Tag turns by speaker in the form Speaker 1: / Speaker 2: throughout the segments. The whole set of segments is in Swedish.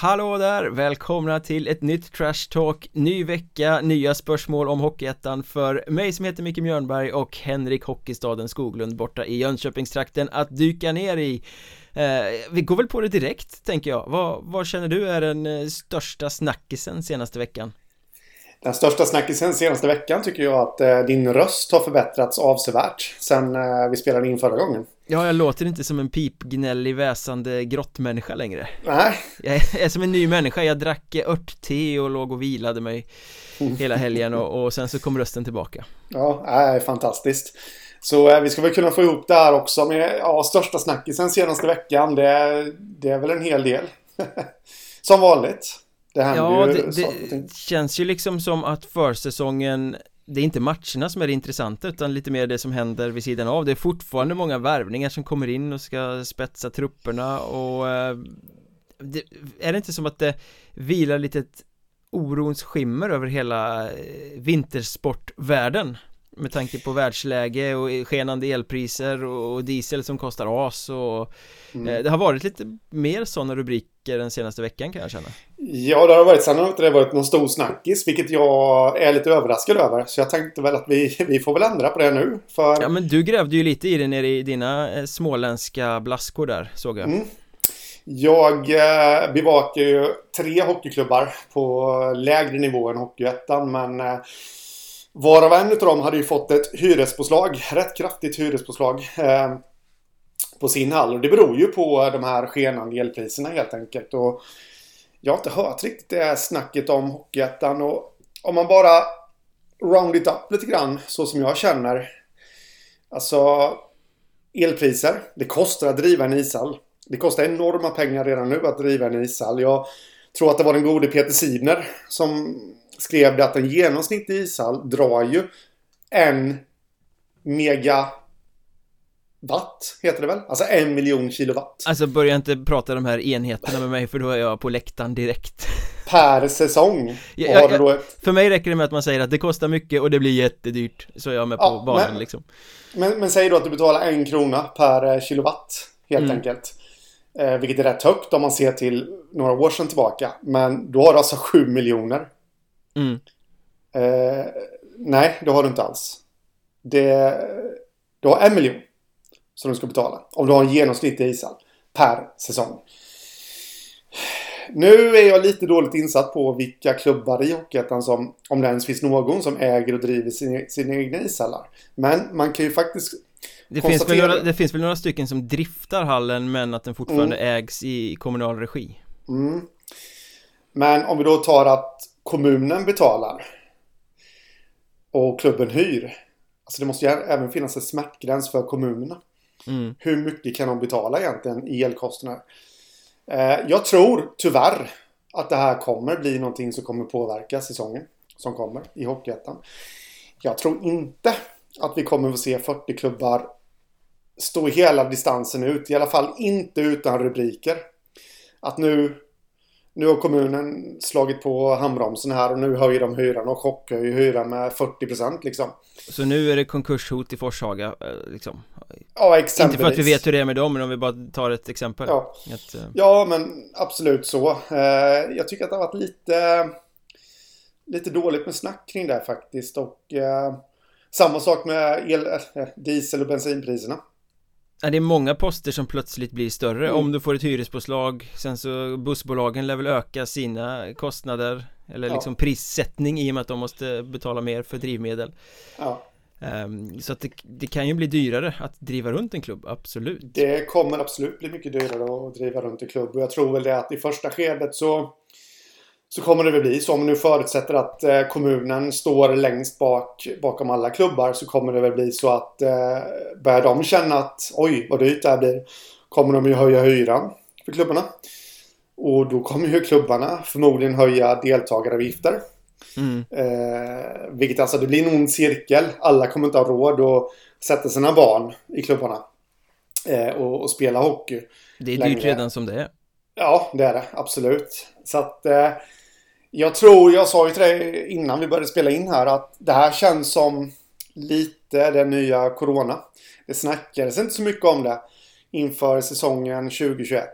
Speaker 1: Hallå där! Välkomna till ett nytt Trash Talk Ny vecka, nya spörsmål om Hockeyettan för mig som heter Micke Mjörnberg och Henrik Hockeystaden Skoglund borta i Jönköpingstrakten att dyka ner i eh, Vi går väl på det direkt, tänker jag vad, vad känner du är den eh, största snackisen senaste veckan?
Speaker 2: Den största snackisen senaste veckan tycker jag att eh, din röst har förbättrats avsevärt sen eh, vi spelade in förra gången.
Speaker 1: Ja, jag låter inte som en pipgnällig väsande grottmänniska längre
Speaker 2: Nej.
Speaker 1: Jag är som en ny människa, jag drack örtte och låg och vilade mig hela helgen och, och sen så kom rösten tillbaka.
Speaker 2: Ja, är fantastiskt. Så eh, vi ska väl kunna få ihop det här också med ja, största snackisen senaste veckan. Det, det är väl en hel del. som vanligt.
Speaker 1: Det ja, det, det känns ju liksom som att försäsongen det är inte matcherna som är det intressanta utan lite mer det som händer vid sidan av Det är fortfarande många värvningar som kommer in och ska spetsa trupperna och eh, det, Är det inte som att det vilar lite ett orons skimmer över hela eh, vintersportvärlden? Med tanke på världsläge och skenande elpriser och diesel som kostar as och mm. Eh, det har varit lite mer sådana rubriker den senaste veckan kan jag känna
Speaker 2: Ja, det har varit. Sen har inte det varit någon stor snackis, vilket jag är lite överraskad över. Så jag tänkte väl att vi, vi får väl ändra på det nu. För...
Speaker 1: Ja, men du grävde ju lite i det nere i dina eh, småländska blaskor där, såg jag. Mm.
Speaker 2: Jag eh, bevakar ju tre hockeyklubbar på lägre nivå än Hockeyettan, men Varav en av dem hade ju fått ett hyrespåslag, rätt kraftigt hyrespåslag eh, på sin hall. Och det beror ju på de här skenande elpriserna helt enkelt. Och jag har inte hört riktigt det snacket om Hockeyettan. Och om man bara round it up lite grann så som jag känner. Alltså elpriser. Det kostar att driva en ishall. Det kostar enorma pengar redan nu att driva en ishall. Jag tror att det var den gode Peter Sidner som skrev det att en genomsnittlig ishall drar ju en mega Watt heter det väl? Alltså en miljon kilowatt.
Speaker 1: Alltså börja inte prata de här enheterna med mig för då är jag på läktaren direkt.
Speaker 2: Per säsong.
Speaker 1: Ja, ja, ett... För mig räcker det med att man säger att det kostar mycket och det blir jättedyrt Så är jag med på ja, banan
Speaker 2: men,
Speaker 1: liksom.
Speaker 2: Men, men säg då att du betalar en krona per eh, kilowatt Helt mm. enkelt. Eh, Vilket är rätt högt om man ser till några år sedan tillbaka. Men då har du alltså sju miljoner Mm. Eh, nej, det har du inte alls. Det, du har en miljon som du ska betala. Om du har en genomsnittlig ishall per säsong. Nu är jag lite dåligt insatt på vilka klubbar i Hockeyettan som, om det ens finns någon som äger och driver sin, sina egna ishallar. Men man kan ju faktiskt
Speaker 1: det finns, väl några, det finns väl några stycken som driftar hallen men att den fortfarande mm. ägs i kommunal regi.
Speaker 2: Mm. Men om vi då tar att kommunen betalar och klubben hyr. Alltså det måste ju även finnas en smärtgräns för kommunerna. Mm. Hur mycket kan de betala egentligen i elkostnader? Eh, jag tror tyvärr att det här kommer bli någonting som kommer påverka säsongen som kommer i Hockeyettan. Jag tror inte att vi kommer att se 40 klubbar stå hela distansen ut. I alla fall inte utan rubriker. Att nu nu har kommunen slagit på handbromsen här och nu höjer de hyran och chockhöjer hyran med 40% liksom.
Speaker 1: Så nu är det konkurshot i Forshaga eh, liksom?
Speaker 2: Ja, exempelvis.
Speaker 1: Inte för att vi vet hur det är med dem, men om vi bara tar ett exempel.
Speaker 2: Ja,
Speaker 1: ett, uh...
Speaker 2: ja men absolut så. Uh, jag tycker att det har varit lite, lite dåligt med snack kring det här faktiskt. Och samma sak med el, diesel och bensinpriserna.
Speaker 1: Ja, det är många poster som plötsligt blir större mm. om du får ett hyrespåslag Sen så bussbolagen lär väl öka sina kostnader Eller ja. liksom prissättning i och med att de måste betala mer för drivmedel
Speaker 2: ja.
Speaker 1: Um, så att det, det, kan ju bli dyrare att driva runt en klubb, absolut
Speaker 2: Det kommer absolut bli mycket dyrare att driva runt en klubb och jag tror väl det att i första skedet så så kommer det väl bli så om nu förutsätter att eh, kommunen står längst bak bakom alla klubbar så kommer det väl bli så att eh, börjar de känna att oj vad dyrt det här blir kommer de ju höja hyran för klubbarna. Och då kommer ju klubbarna förmodligen höja deltagaravgifter. Mm. Eh, vilket alltså det blir en ond cirkel. Alla kommer inte ha råd att sätta sina barn i klubbarna. Eh, och, och, spela hockey.
Speaker 1: Det är dyrt längre. redan som det är.
Speaker 2: Ja, det är det. Absolut. Så att eh, jag tror, jag sa ju till dig innan vi började spela in här att det här känns som lite den nya Corona. Det snackades inte så mycket om det inför säsongen 2021.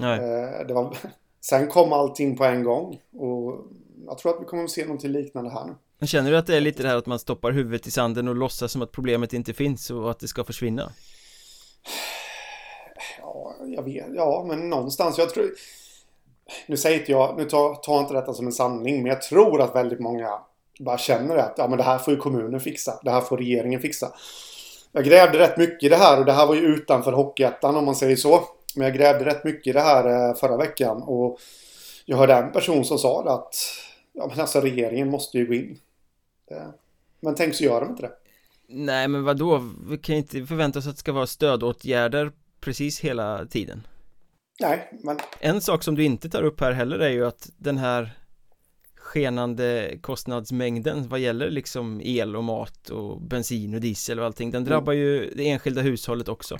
Speaker 2: Nej. Eh, det var Sen kom allting på en gång och jag tror att vi kommer att se någonting liknande här nu.
Speaker 1: Men känner du att det är lite det här att man stoppar huvudet i sanden och låtsas som att problemet inte finns och att det ska försvinna?
Speaker 2: Ja, jag vet. Ja, men någonstans. Jag tror... Nu säger inte jag, nu tar, tar inte detta som en sanning, men jag tror att väldigt många bara känner att ja, men det här får ju kommunen fixa. Det här får regeringen fixa. Jag grävde rätt mycket i det här och det här var ju utanför Hockeyettan om man säger så. Men jag grävde rätt mycket i det här eh, förra veckan och jag hörde en person som sa att ja, men alltså regeringen måste ju gå in. Eh, men tänk så gör de inte det.
Speaker 1: Nej men vad då? Vi kan inte förvänta oss att det ska vara stödåtgärder precis hela tiden.
Speaker 2: Nej, men...
Speaker 1: En sak som du inte tar upp här heller är ju att den här skenande kostnadsmängden vad gäller liksom el och mat och bensin och diesel och allting den drabbar mm. ju det enskilda hushållet också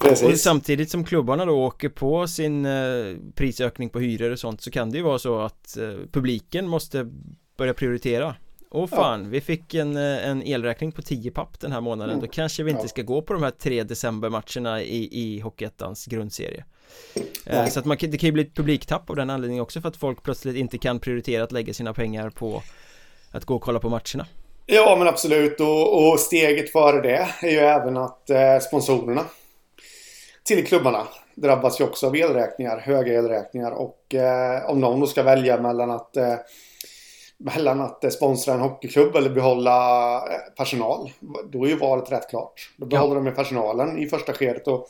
Speaker 1: Precis. Och samtidigt som klubbarna då åker på sin eh, prisökning på hyror och sånt så kan det ju vara så att eh, publiken måste börja prioritera Åh fan, ja. vi fick en, eh, en elräkning på 10 papp den här månaden mm. Då kanske vi inte ja. ska gå på de här tre decembermatcherna i, i Hockeyettans grundserie eh, Så att man, det kan ju bli ett publiktapp av den anledningen också för att folk plötsligt inte kan prioritera att lägga sina pengar på att gå och kolla på matcherna
Speaker 2: Ja men absolut och, och steget före det är ju även att eh, sponsorerna till klubbarna drabbas ju också av elräkningar, höga elräkningar och eh, om någon då ska välja mellan att eh, mellan att eh, sponsra en hockeyklubb eller behålla eh, personal. Då är ju valet rätt klart. Då behåller ja. de med personalen i första skedet och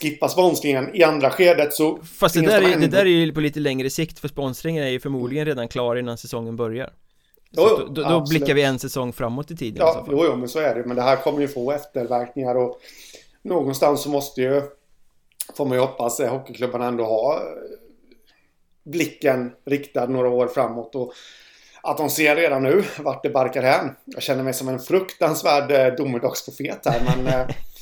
Speaker 2: skippa sponsringen i andra skedet så
Speaker 1: Fast det där, är, det där är ju på lite längre sikt för sponsringen är ju förmodligen redan klar innan säsongen börjar. Jo, jo, då, då blickar vi en säsong framåt i tiden
Speaker 2: Ja, jo, jo, men så är det Men det här kommer ju få efterverkningar och Någonstans så måste ju Får man ju hoppas hockeyklubbarna ändå ha Blicken riktad några år framåt och att de ser redan nu vart det barkar hän. Jag känner mig som en fruktansvärd eh, domedagsprofet här men eh,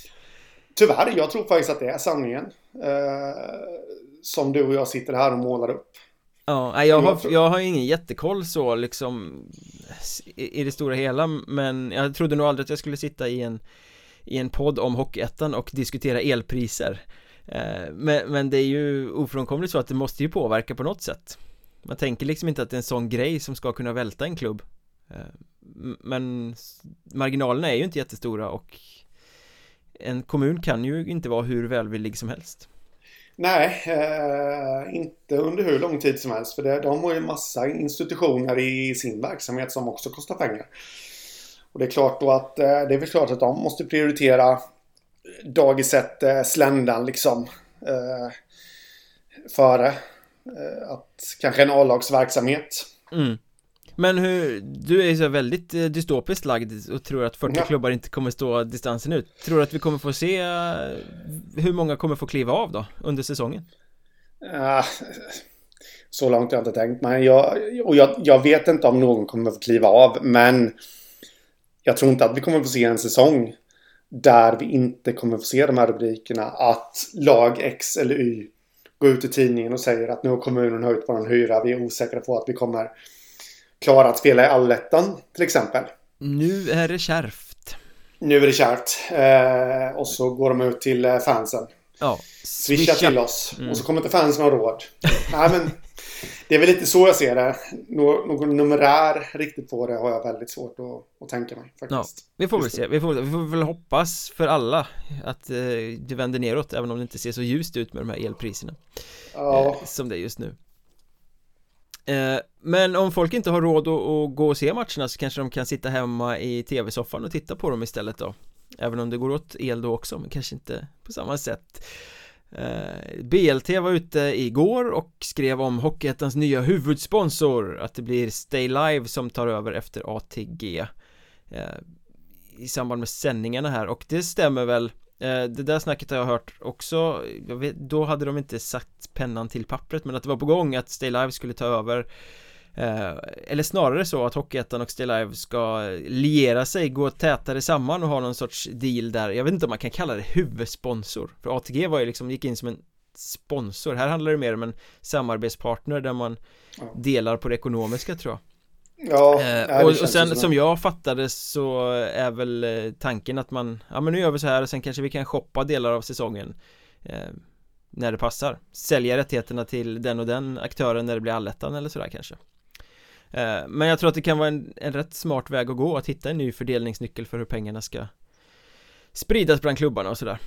Speaker 2: Tyvärr, jag tror faktiskt att det är sanningen. Eh, som du och jag sitter här och målar upp.
Speaker 1: Ja, jag har, jag har ingen jättekoll så liksom i, det stora hela men jag trodde nog aldrig att jag skulle sitta i en i en podd om Hockeyettan och diskutera elpriser eh, men, men det är ju ofrånkomligt så att det måste ju påverka på något sätt man tänker liksom inte att det är en sån grej som ska kunna välta en klubb eh, Men marginalerna är ju inte jättestora och En kommun kan ju inte vara hur välvillig som helst
Speaker 2: Nej, eh, inte under hur lång tid som helst. För det, de har ju massa institutioner i sin verksamhet som också kostar pengar. Och det är klart då att eh, det är väl klart att de måste prioritera dagiset eh, sländan liksom. Eh, före Eh, att kanske en A-lagsverksamhet.
Speaker 1: Mm. Men hur, du är ju så väldigt eh, dystopiskt lagd och tror att 40 ja. klubbar inte kommer stå distansen ut Tror du att vi kommer få se eh, hur många kommer få kliva av då under säsongen?
Speaker 2: Uh, så långt har jag inte tänkt men jag, och jag, jag vet inte om någon kommer få kliva av men jag tror inte att vi kommer få se en säsong där vi inte kommer få se de här rubrikerna att lag X eller Y går ut i tidningen och säger att nu har kommunen höjt vår hyra. Vi är osäkra på att vi kommer klara att spela i allettan till exempel.
Speaker 1: Nu är det kärvt.
Speaker 2: Nu är det kärvt. Eh, och så går de ut till eh, fansen.
Speaker 1: Ja.
Speaker 2: Swisha till oss. Mm. Och så kommer inte fansen ha råd. Nej men det är väl lite så jag ser det. Nå någon numerär riktigt på det har jag väldigt svårt att, att tänka mig faktiskt. Ja,
Speaker 1: vi får väl se. Vi får, vi får väl hoppas för alla att eh, det vänder neråt även om det inte ser så ljust ut med de här elpriserna. Ja. Eh, som det är just nu. Eh, men om folk inte har råd att, gå och se matcherna så kanske de kan sitta hemma i tv-soffan och titta på dem istället då. Även om det går åt el då också, men kanske inte på samma sätt. Eh, BLT var ute igår och skrev om Hockeyettans nya huvudsponsor Att det blir Stay Live som tar över efter ATG eh, I samband med sändningarna här och det stämmer väl det där snacket har jag hört också. Vet, Då hade de inte satt pennan till pappret men att det var på gång att Stay Live skulle ta över Eh, eller snarare så att Hockeyettan och Stay Live ska liera sig, gå tätare samman och ha någon sorts deal där. Jag vet inte om man kan kalla det huvudsponsor För ATG var ju liksom, gick in som en sponsor. Här handlar det mer om en samarbetspartner där man delar på det ekonomiska tror jag
Speaker 2: Ja,
Speaker 1: eh, och, och sen som jag fattade så är väl eh, tanken att man Ja men nu gör vi så här och sen kanske vi kan shoppa delar av säsongen eh, När det passar Sälja rättigheterna till den och den aktören när det blir allettan eller sådär kanske eh, Men jag tror att det kan vara en, en rätt smart väg att gå att hitta en ny fördelningsnyckel för hur pengarna ska Spridas bland klubbarna och sådär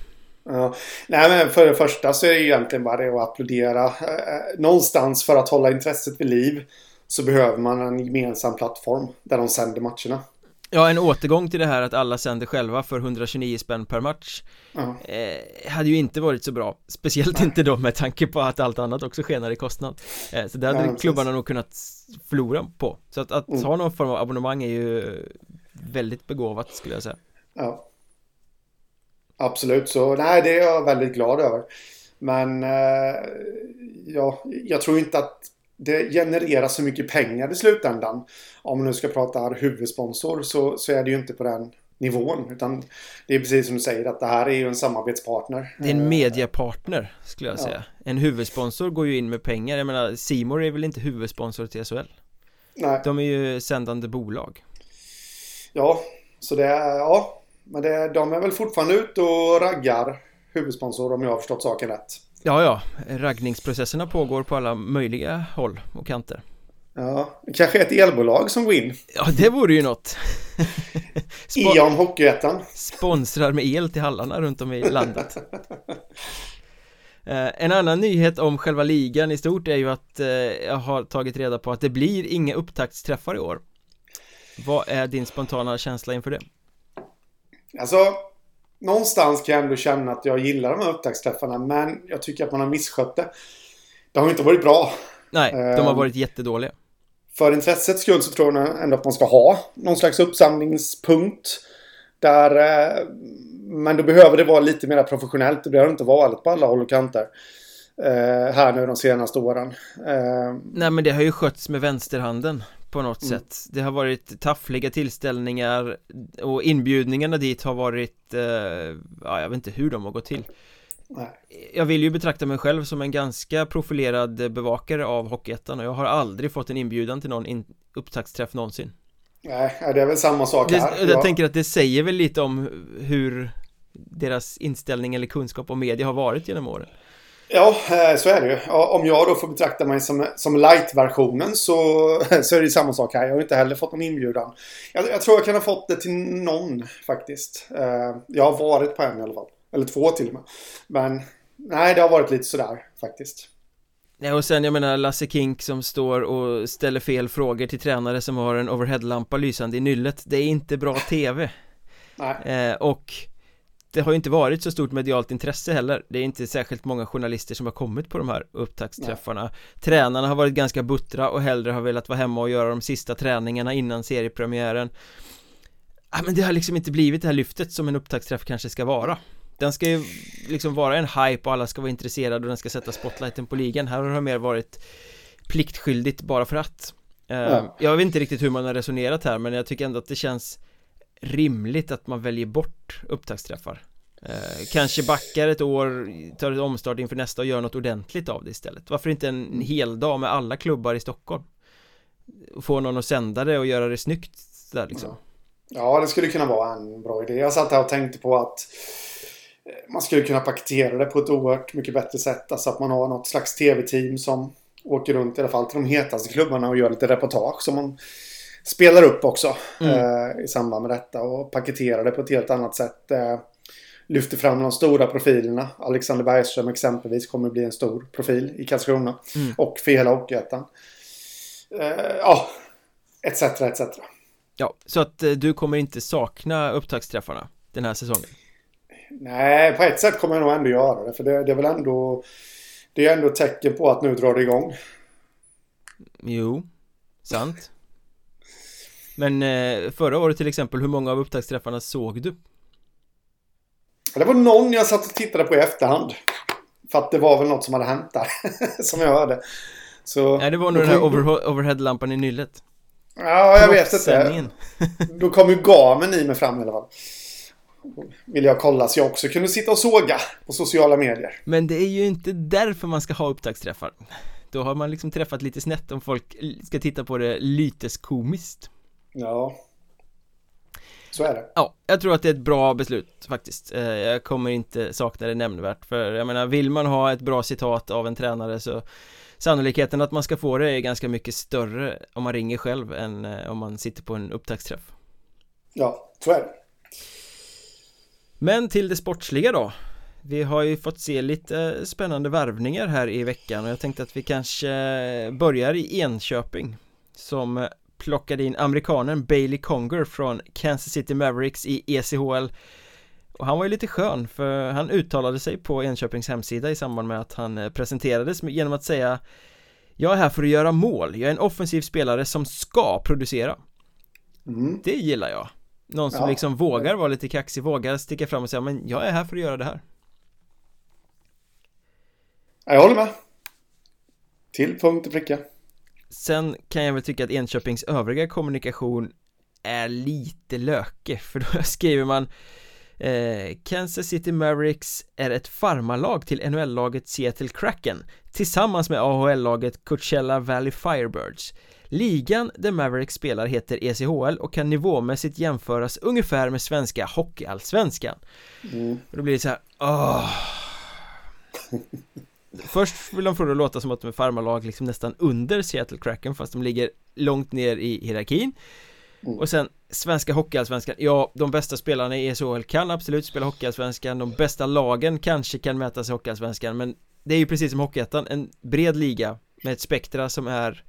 Speaker 2: Ja. Nej men för det första så är det egentligen bara det att applådera. Eh, någonstans för att hålla intresset vid liv så behöver man en gemensam plattform där de sänder matcherna.
Speaker 1: Ja, en återgång till det här att alla sänder själva för 129 spänn per match ja. eh, Hade ju inte varit så bra Speciellt Nej. inte då med tanke på att allt annat också skenar i kostnad eh, Så det hade ja, klubbarna nog kunnat förlora på Så att, att mm. ha någon form av abonnemang är ju väldigt begåvat skulle jag säga
Speaker 2: Ja Absolut, så nej det är jag väldigt glad över Men eh, ja, jag tror inte att det genererar så mycket pengar i slutändan. Om man nu ska prata huvudsponsor så, så är det ju inte på den nivån. Utan det är precis som du säger att det här är ju en samarbetspartner.
Speaker 1: Det är en mediepartner skulle jag säga. Ja. En huvudsponsor går ju in med pengar. Jag menar, Simor är väl inte huvudsponsor till SHL? Nej. De är ju sändande bolag.
Speaker 2: Ja, så det är, ja. Men det, de är väl fortfarande ute och raggar huvudsponsor om jag har förstått saken rätt.
Speaker 1: Ja, ja, raggningsprocesserna pågår på alla möjliga håll och kanter.
Speaker 2: Ja, kanske ett elbolag som går in.
Speaker 1: Ja, det vore ju något.
Speaker 2: Eon Hockeyettan.
Speaker 1: Sponsrar med el till hallarna runt om i landet. Eh, En annan nyhet om själva ligan i stort är ju att eh, jag har tagit reda på att det blir inga upptaktsträffar i år. Vad är din spontana känsla inför det?
Speaker 2: Alltså någonstans kan jag ändå känna att jag gillar de här upptaktsträffarna. Men jag tycker att man har misskött det. Det har inte varit bra.
Speaker 1: Nej, de har ehm, varit jättedåliga.
Speaker 2: För intressets skull så tror jag ändå att man ska ha någon slags uppsamlingspunkt. Där, eh, men då behöver det vara lite mer professionellt. Det behöver inte vara på alla håll och kanter. Eh, här nu de senaste åren.
Speaker 1: Eh, Nej men det har ju skötts med vänsterhanden på något mm. sätt Det har varit taffliga tillställningar och inbjudningarna dit har varit eh, Ja, jag vet inte hur de har gått till Nej. Jag vill ju betrakta mig själv som en ganska profilerad bevakare av Hockeyettan och jag har aldrig fått en inbjudan till någon in upptaktsträff någonsin
Speaker 2: Nej, det är väl samma sak här
Speaker 1: det, Jag ja. tänker att det säger väl lite om hur deras inställning eller kunskap om media har varit genom åren
Speaker 2: Ja, eh, så är det ju. Om jag då får betrakta mig som, som light-versionen så, så är det samma sak här. Jag har inte heller fått någon inbjudan. Jag, jag, tror jag kan ha fått det till någon faktiskt. Eh, jag har varit på en i alla fall. Eller två till och med. Men nej, det har varit lite sådär faktiskt.
Speaker 1: Ja, och sen jag menar Lasse Kink som står och ställer fel frågor till tränare som har en overheadlampa lysande i nyllet. Det är inte bra TV. Nej. Eh, och det har ju inte varit så stort medialt intresse heller. Det är inte särskilt många journalister som har kommit på de här upptaktsträffarna. Nej. Tränarna har varit ganska buttra och hellre har velat vara hemma och göra de sista träningarna innan seriepremiären. Ja, men det har liksom inte blivit det här lyftet som en upptaktsträff kanske ska vara. Den ska ju liksom vara en hype och alla ska vara intresserade och den ska sätta spotlighten på ligan. Här har det mer varit pliktskyldigt bara för att. Uh, ja. Jag vet inte riktigt hur man har resonerat här men jag tycker ändå att det känns rimligt att man väljer bort upptaktsträffar. Eh, Kanske backar ett år, tar ett omstart inför nästa och gör något ordentligt av det istället. Varför inte en hel dag med alla klubbar i Stockholm? Få någon att sända det och göra det snyggt där liksom.
Speaker 2: Ja. ja, det skulle kunna vara en bra idé. Jag satt här och tänkte på att eh, man skulle kunna paketera det på ett oerhört mycket bättre sätt. Alltså att man har något slags tv-team som åker runt i alla fall till de hetaste klubbarna och gör lite reportage som man spelar upp också mm. eh, i samband med detta och paketerar det på ett helt annat sätt. Eh, lyfter fram de stora profilerna. Alexander Bergström exempelvis kommer bli en stor profil i Karlskrona. Mm. Och för hela Hockeyettan. Eh, ja, etc, etc.
Speaker 1: Ja, så att du kommer inte sakna upptaktsträffarna den här säsongen?
Speaker 2: Nej, på ett sätt kommer jag nog ändå göra det. För det, det är väl ändå... Det är ändå ett tecken på att nu drar det igång.
Speaker 1: Jo, sant. Men eh, förra året till exempel, hur många av upptaktsträffarna såg du?
Speaker 2: Det var någon jag satt och tittade på i efterhand. För att det var väl något som hade hänt där. som jag hörde. Så,
Speaker 1: Nej, det var nog den här over overheadlampan i nyllet.
Speaker 2: Ja, jag vet inte. Då kom ju gamen i mig fram i alla fall. Vill jag kolla så jag också kunde sitta och såga på sociala medier.
Speaker 1: Men det är ju inte därför man ska ha upptaktsträffar. Då har man liksom träffat lite snett om folk ska titta på det lyteskomiskt.
Speaker 2: Ja. Så är det.
Speaker 1: Ja, jag tror att det är ett bra beslut faktiskt. Eh, jag kommer inte sakna det nämnvärt. För jag menar, vill man ha ett bra citat av en tränare så Sannolikheten att man ska få det är ganska mycket större om man ringer själv än eh, om man sitter på en upptaktsträff.
Speaker 2: Ja, så är det.
Speaker 1: Men till det sportsliga då Vi har ju fått se lite spännande värvningar här i veckan och jag tänkte att vi kanske börjar i Enköping Som plockade in amerikanen Bailey Conger från Kansas City Mavericks i ECHL och han var ju lite skön för han uttalade sig på Enköpings hemsida i samband med att han eh, presenterades genom att säga Jag är här för att göra mål, jag är en offensiv spelare som ska producera. Mm. Det gillar jag. Någon som ja. liksom vågar vara lite kaxig, vågar sticka fram och säga men jag är här för att göra det här.
Speaker 2: Jag håller med. Till punkt och pricka
Speaker 1: Sen kan jag väl tycka att Enköpings övriga kommunikation är lite lökig för då skriver man eh, Kansas City Mavericks är ett farmarlag till NHL-laget Seattle Kraken tillsammans med AHL-laget Coachella Valley Firebirds. Ligan där Mavericks spelar heter ECHL och kan nivåmässigt jämföras ungefär med svenska hockeyallsvenskan. Mm. Och då blir det så här, åh Först vill de få det att låta som att de är farmarlag liksom nästan under Seattle Kraken fast de ligger långt ner i hierarkin. Mm. Och sen Svenska Hockeyallsvenskan, ja de bästa spelarna i SHL kan absolut spela Hockeyallsvenskan. De bästa lagen kanske kan mäta sig Hockeyallsvenskan men Det är ju precis som Hockeyettan, en bred liga med ett spektra som är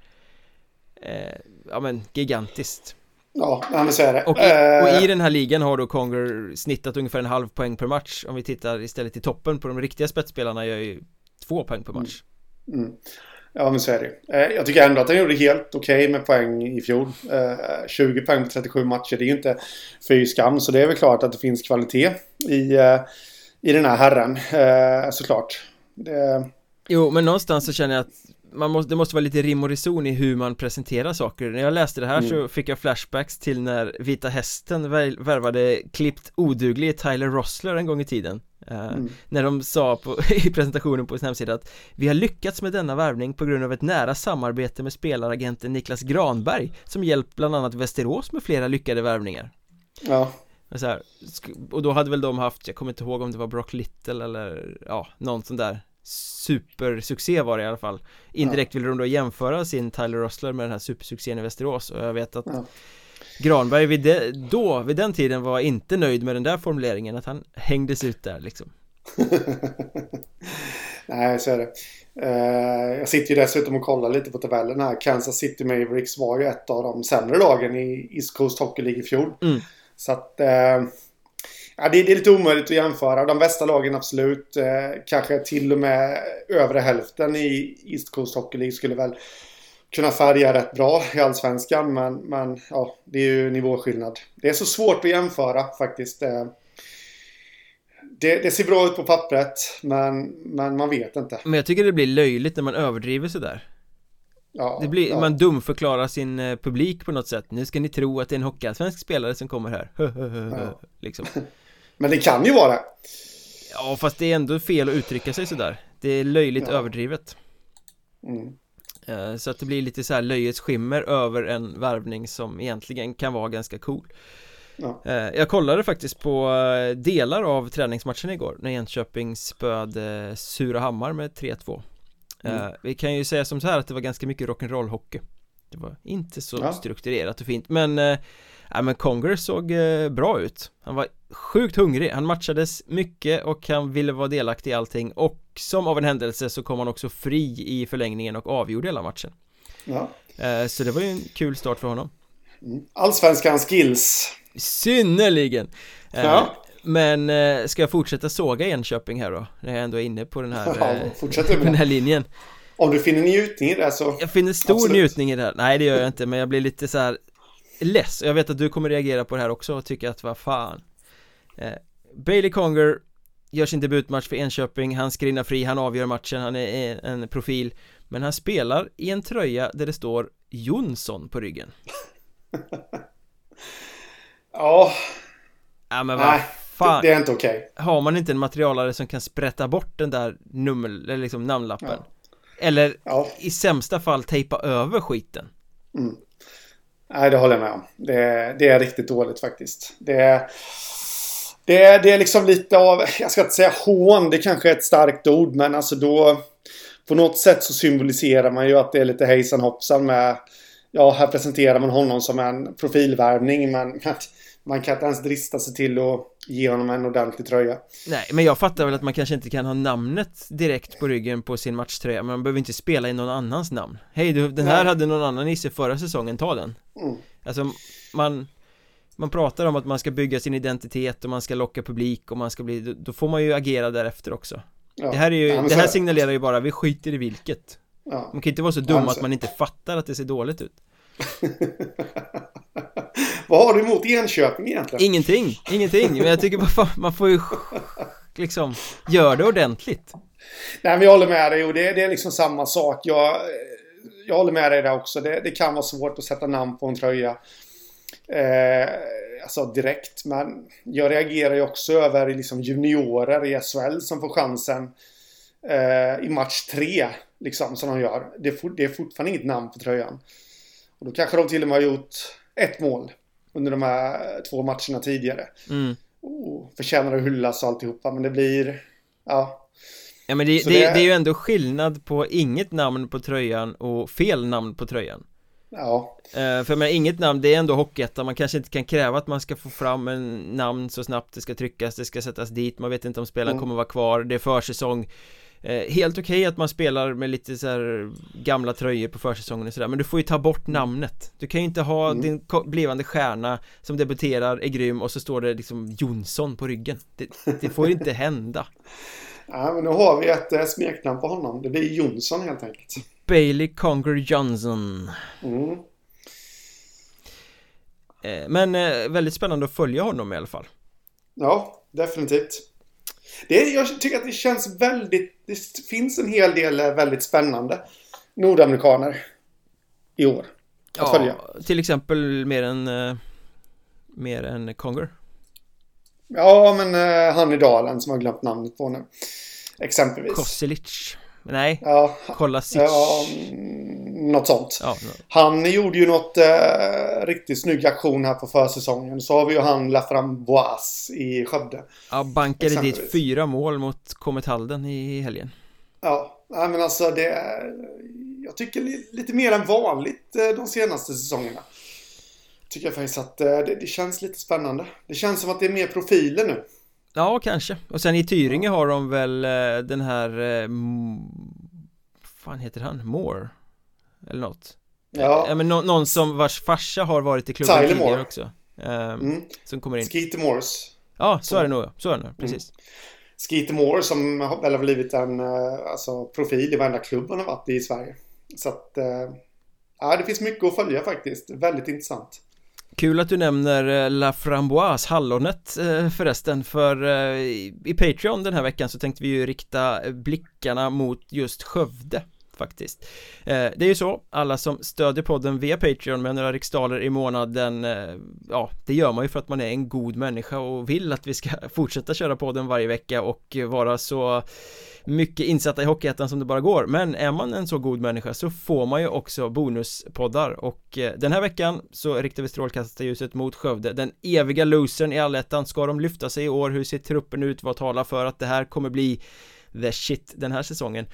Speaker 1: eh, Ja men gigantiskt.
Speaker 2: Ja, men så är det.
Speaker 1: Och i, och i eh. den här ligan har då Conger snittat ungefär en halv poäng per match. Om vi tittar istället i toppen på de riktiga spetsspelarna gör ju två poäng per match mm. Mm.
Speaker 2: Ja, men så är det. Eh, jag tycker ändå att han gjorde helt okej okay med poäng i fjol. 20 eh, poäng på 37 matcher, det är ju inte fy skam. Så det är väl klart att det finns kvalitet i, eh, i den här herren, såklart. Det...
Speaker 1: Jo, men någonstans så känner jag att man måste, det måste vara lite rim och reson i hur man presenterar saker När jag läste det här mm. så fick jag flashbacks till när Vita Hästen värvade klippt oduglig Tyler Rossler en gång i tiden Eh, mm. När de sa på, i presentationen på sin hemsida att Vi har lyckats med denna värvning på grund av ett nära samarbete med spelaragenten Niklas Granberg Som hjälpt bland annat Västerås med flera lyckade värvningar
Speaker 2: Ja
Speaker 1: och, här, och då hade väl de haft, jag kommer inte ihåg om det var Brock Little eller ja, någon sån där supersuccé var det i alla fall Indirekt ja. ville de då jämföra sin Tyler Rossler med den här supersuccén i Västerås och jag vet att ja. Granberg vid det, då, vid den tiden var inte nöjd med den där formuleringen att han hängdes ut där liksom
Speaker 2: Nej, så är det uh, Jag sitter ju dessutom och kollar lite på tabellen här Kansas City Mavericks var ju ett av de sämre lagen i East Coast Hockey League i fjol mm. Så att uh, Ja, det, det, är lite omöjligt att jämföra. De bästa lagen absolut. Eh, kanske till och med övre hälften i East Coast Hockey League skulle väl kunna färga rätt bra i Allsvenskan. Men, men ja, det är ju nivåskillnad. Det är så svårt att jämföra faktiskt. Eh, det, det, ser bra ut på pappret, men, men man vet inte.
Speaker 1: Men jag tycker det blir löjligt när man överdriver sådär. Ja, det blir, ja. man dumförklarar sin eh, publik på något sätt Nu ska ni tro att det är en hockeyallsvensk spelare som kommer här ja. liksom.
Speaker 2: Men det kan ju vara
Speaker 1: Ja fast det är ändå fel att uttrycka sig sådär Det är löjligt överdrivet mm. Eh, så att det blir lite så här löjets skimmer över en värvning som egentligen kan vara ganska cool ja. Eh, jag kollade faktiskt på eh, delar av träningsmatchen igår när Enköping spöade Surahammar med 3-2 mm. Vi kan ju säga som så här att det var ganska mycket rock'n'roll hockey Det var inte så ja. strukturerat och fint men Ja men Conger såg bra ut. Han var sjukt hungrig, han matchades mycket och han ville vara delaktig i allting. Och som av en händelse så kom han också fri i förlängningen och avgjorde hela matchen. Ja. Eh, Så det var ju en kul start för honom.
Speaker 2: Mm. Allsvenskans skills.
Speaker 1: Synnerligen! Eh, Ja. men eh, ska jag fortsätta såga Enköping här då? När jag ändå är inne på den här, ja, på den här linjen.
Speaker 2: Om du finner njutning i det så
Speaker 1: Jag finner stor absolut. njutning i det här. Nej det gör jag inte men jag blir lite så här less. Jag vet att du kommer reagera på det här också och tycka att vad fan. Eh, Bailey Conger gör sin debutmatch för Enköping, han skrinar fri, han avgör matchen, han är en profil. Men han spelar i en tröja där det står Jonsson på ryggen.
Speaker 2: Ja.
Speaker 1: Ja men vad fan.
Speaker 2: Det är inte okej. Okay.
Speaker 1: Har man inte en materialare som kan sprätta bort den där nummer, eller liksom namnlappen? Ja. Eller ja. i sämsta fall tejpa över skiten?
Speaker 2: Mm. Nej, det håller jag med om. Det, det är riktigt dåligt faktiskt. Det är, det, det är liksom lite av, jag ska inte säga hån, det kanske är ett starkt ord, men alltså då... På något sätt så symboliserar man ju att det är lite hejsan hoppsan med... Ja, här presenterar man honom som en profilvärvning, men man kan inte ens drista sig till att ge honom en ordentlig tröja
Speaker 1: Nej, men jag fattar väl att man kanske inte kan ha namnet direkt på ryggen på sin matchtröja Men man behöver inte spela i någon annans namn Hej du, den här Nej. hade någon annan Nisse förra säsongen, ta den mm. Alltså, man Man pratar om att man ska bygga sin identitet och man ska locka publik och man ska bli Då får man ju agera därefter också ja. Det här är ju, det här signalerar ju bara, vi skiter i vilket ja. Man kan inte vara så dum att man inte fattar att det ser dåligt ut
Speaker 2: Vad har du emot Enköping egentligen?
Speaker 1: Ingenting, ingenting. Men jag tycker bara man får ju liksom göra det ordentligt.
Speaker 2: Nej men jag håller med dig och det, det är liksom samma sak. Jag, jag håller med dig där också. Det, det kan vara svårt att sätta namn på en tröja. Eh, alltså direkt. Men jag reagerar ju också över liksom juniorer i SHL som får chansen eh, i match tre. Liksom som de gör. Det är, det är fortfarande inget namn på tröjan. Och då kanske de till och med har gjort ett mål under de här två matcherna tidigare. Mm. Oh, förtjänar att hyllas och alltihopa, men det blir... Ja.
Speaker 1: Ja men det, det, det, det är ju ändå skillnad på inget namn på tröjan och fel namn på tröjan
Speaker 2: Ja
Speaker 1: uh, För men inget namn, det är ändå Hockeyettan, man kanske inte kan kräva att man ska få fram en namn så snabbt det ska tryckas, det ska sättas dit, man vet inte om spelaren mm. kommer vara kvar, det är försäsong Eh, helt okej okay att man spelar med lite så här gamla tröjor på försäsongen och sådär Men du får ju ta bort namnet. Du kan ju inte ha mm. din blivande stjärna som debuterar, är grym och så står det liksom Jonsson på ryggen. Det, det får ju inte hända.
Speaker 2: Ja men nu har vi ett äh, smeknamn på honom. Det blir Jonsson helt enkelt.
Speaker 1: Bailey Conger Johnson. Mm. eh, Men eh, väldigt spännande att följa honom i alla fall.
Speaker 2: Ja, definitivt det, jag tycker att det känns väldigt... Det finns en hel del eh, väldigt spännande nordamerikaner i år. Att ja, följa.
Speaker 1: till exempel mer än... Uh, mer än Conger.
Speaker 2: Ja, men uh, han i Dalen som har glömt namnet på nu. Exempelvis.
Speaker 1: Kosilic. Nej, ja, Kolasic.
Speaker 2: Ja, något sånt. Ja, han gjorde ju något eh, riktigt snygg aktion här på försäsongen. Så har vi ju han Laframboise i Skövde.
Speaker 1: Ja, bankade dit fyra mål mot Comet Halden i helgen.
Speaker 2: Ja, men alltså det Jag tycker lite mer än vanligt eh, de senaste säsongerna. Tycker jag faktiskt att eh, det, det känns lite spännande. Det känns som att det är mer profiler nu.
Speaker 1: Ja, kanske. Och sen i Tyringe har de väl eh, den här eh, fan heter han? Moore? Eller något Ja, ja men no någon som vars farsa har varit i klubben Tyler tidigare Moore. också eh, mm. Som kommer in
Speaker 2: Skeeter Moores
Speaker 1: Ja, så är det nog, så är det nog, precis mm.
Speaker 2: Skeeter Moore som väl har blivit en alltså, profil i varenda klubb han har varit i i Sverige Så att Ja, det finns mycket att följa faktiskt, väldigt intressant
Speaker 1: Kul att du nämner eh, La Framboise, hallonet eh, förresten för eh, i Patreon den här veckan så tänkte vi ju rikta blickarna mot just Skövde faktiskt. Det är ju så, alla som stödjer podden via Patreon med några riksdaler i månaden Ja, det gör man ju för att man är en god människa och vill att vi ska fortsätta köra podden varje vecka och vara så mycket insatta i Hockeyettan som det bara går. Men är man en så god människa så får man ju också bonuspoddar. Och eh, den här veckan så riktar vi strålkastarljuset mot Skövde. Den eviga losern i allettan. Ska de lyfta sig i år? Hur ser truppen ut? Vad talar för att det här kommer bli the shit den här säsongen?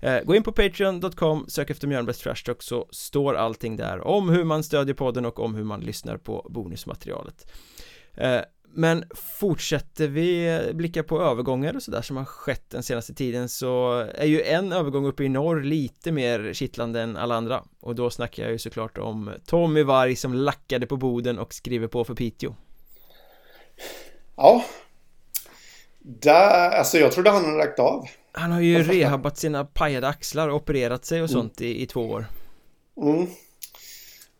Speaker 1: Eh, gå in på Patreon.com, sök efter Mjölnbergs Trash Talk så står allting där om hur man stödjer podden och om hur man lyssnar på bonusmaterialet. Eh, men fortsätter vi blicka på övergångar och sådär som har skett den senaste tiden så är ju en övergång uppe i norr lite mer kittlande än alla andra. Och då snackar jag ju såklart om Tommy Varg som lackade på Boden och skriver på för Piteå.
Speaker 2: Ja. Där, alltså jag trodde han hade lagt av.
Speaker 1: Han har ju rehabat sina pajade axlar och opererat sig och mm. sånt i, i två år.
Speaker 2: Mm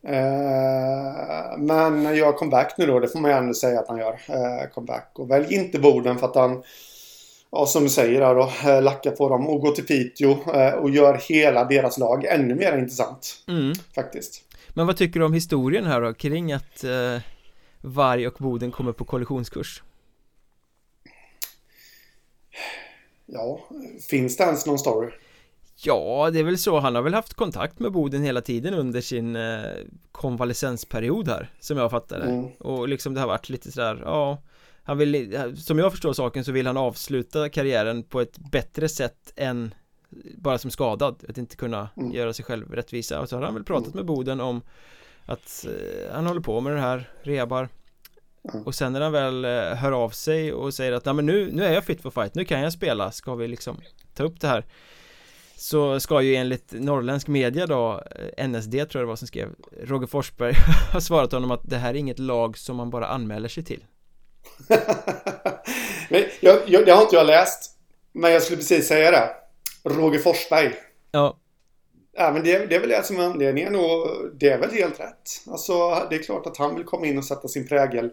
Speaker 2: Eh, men gör comeback nu då, det får man ju ändå säga att han gör. Eh, comeback. Och välj inte Boden för att han, ja, som du säger där då, eh, lackar på dem och går till Piteå och gör hela deras lag ännu mer intressant. Mm. Faktiskt.
Speaker 1: Men vad tycker du om historien här då, kring att eh, Varg och Boden kommer på kollisionskurs?
Speaker 2: Ja, finns det ens någon story?
Speaker 1: Ja, det är väl så. Han har väl haft kontakt med Boden hela tiden under sin eh, konvalescensperiod här Som jag fattar det mm. Och liksom det har varit lite sådär, ja Han vill, som jag förstår saken så vill han avsluta karriären på ett bättre sätt än Bara som skadad, att inte kunna mm. göra sig själv rättvisa Och så har han väl pratat mm. med Boden om Att eh, han håller på med det här, rebar mm. Och sen när han väl eh, hör av sig och säger att Nej men nu, nu är jag fit for fight, nu kan jag spela, ska vi liksom ta upp det här så ska ju enligt norrländsk media då eh, NSD tror jag det var som skrev Roger Forsberg har svarat honom att det här är inget lag som man bara anmäler sig till.
Speaker 2: Men jag, jag, det har inte jag läst Men jag skulle precis säga det. Roger Forsberg.
Speaker 1: Ja.
Speaker 2: Ja men det, det är väl det som är anledningen och det är väl helt rätt. Alltså det är klart att han vill komma in och sätta sin prägel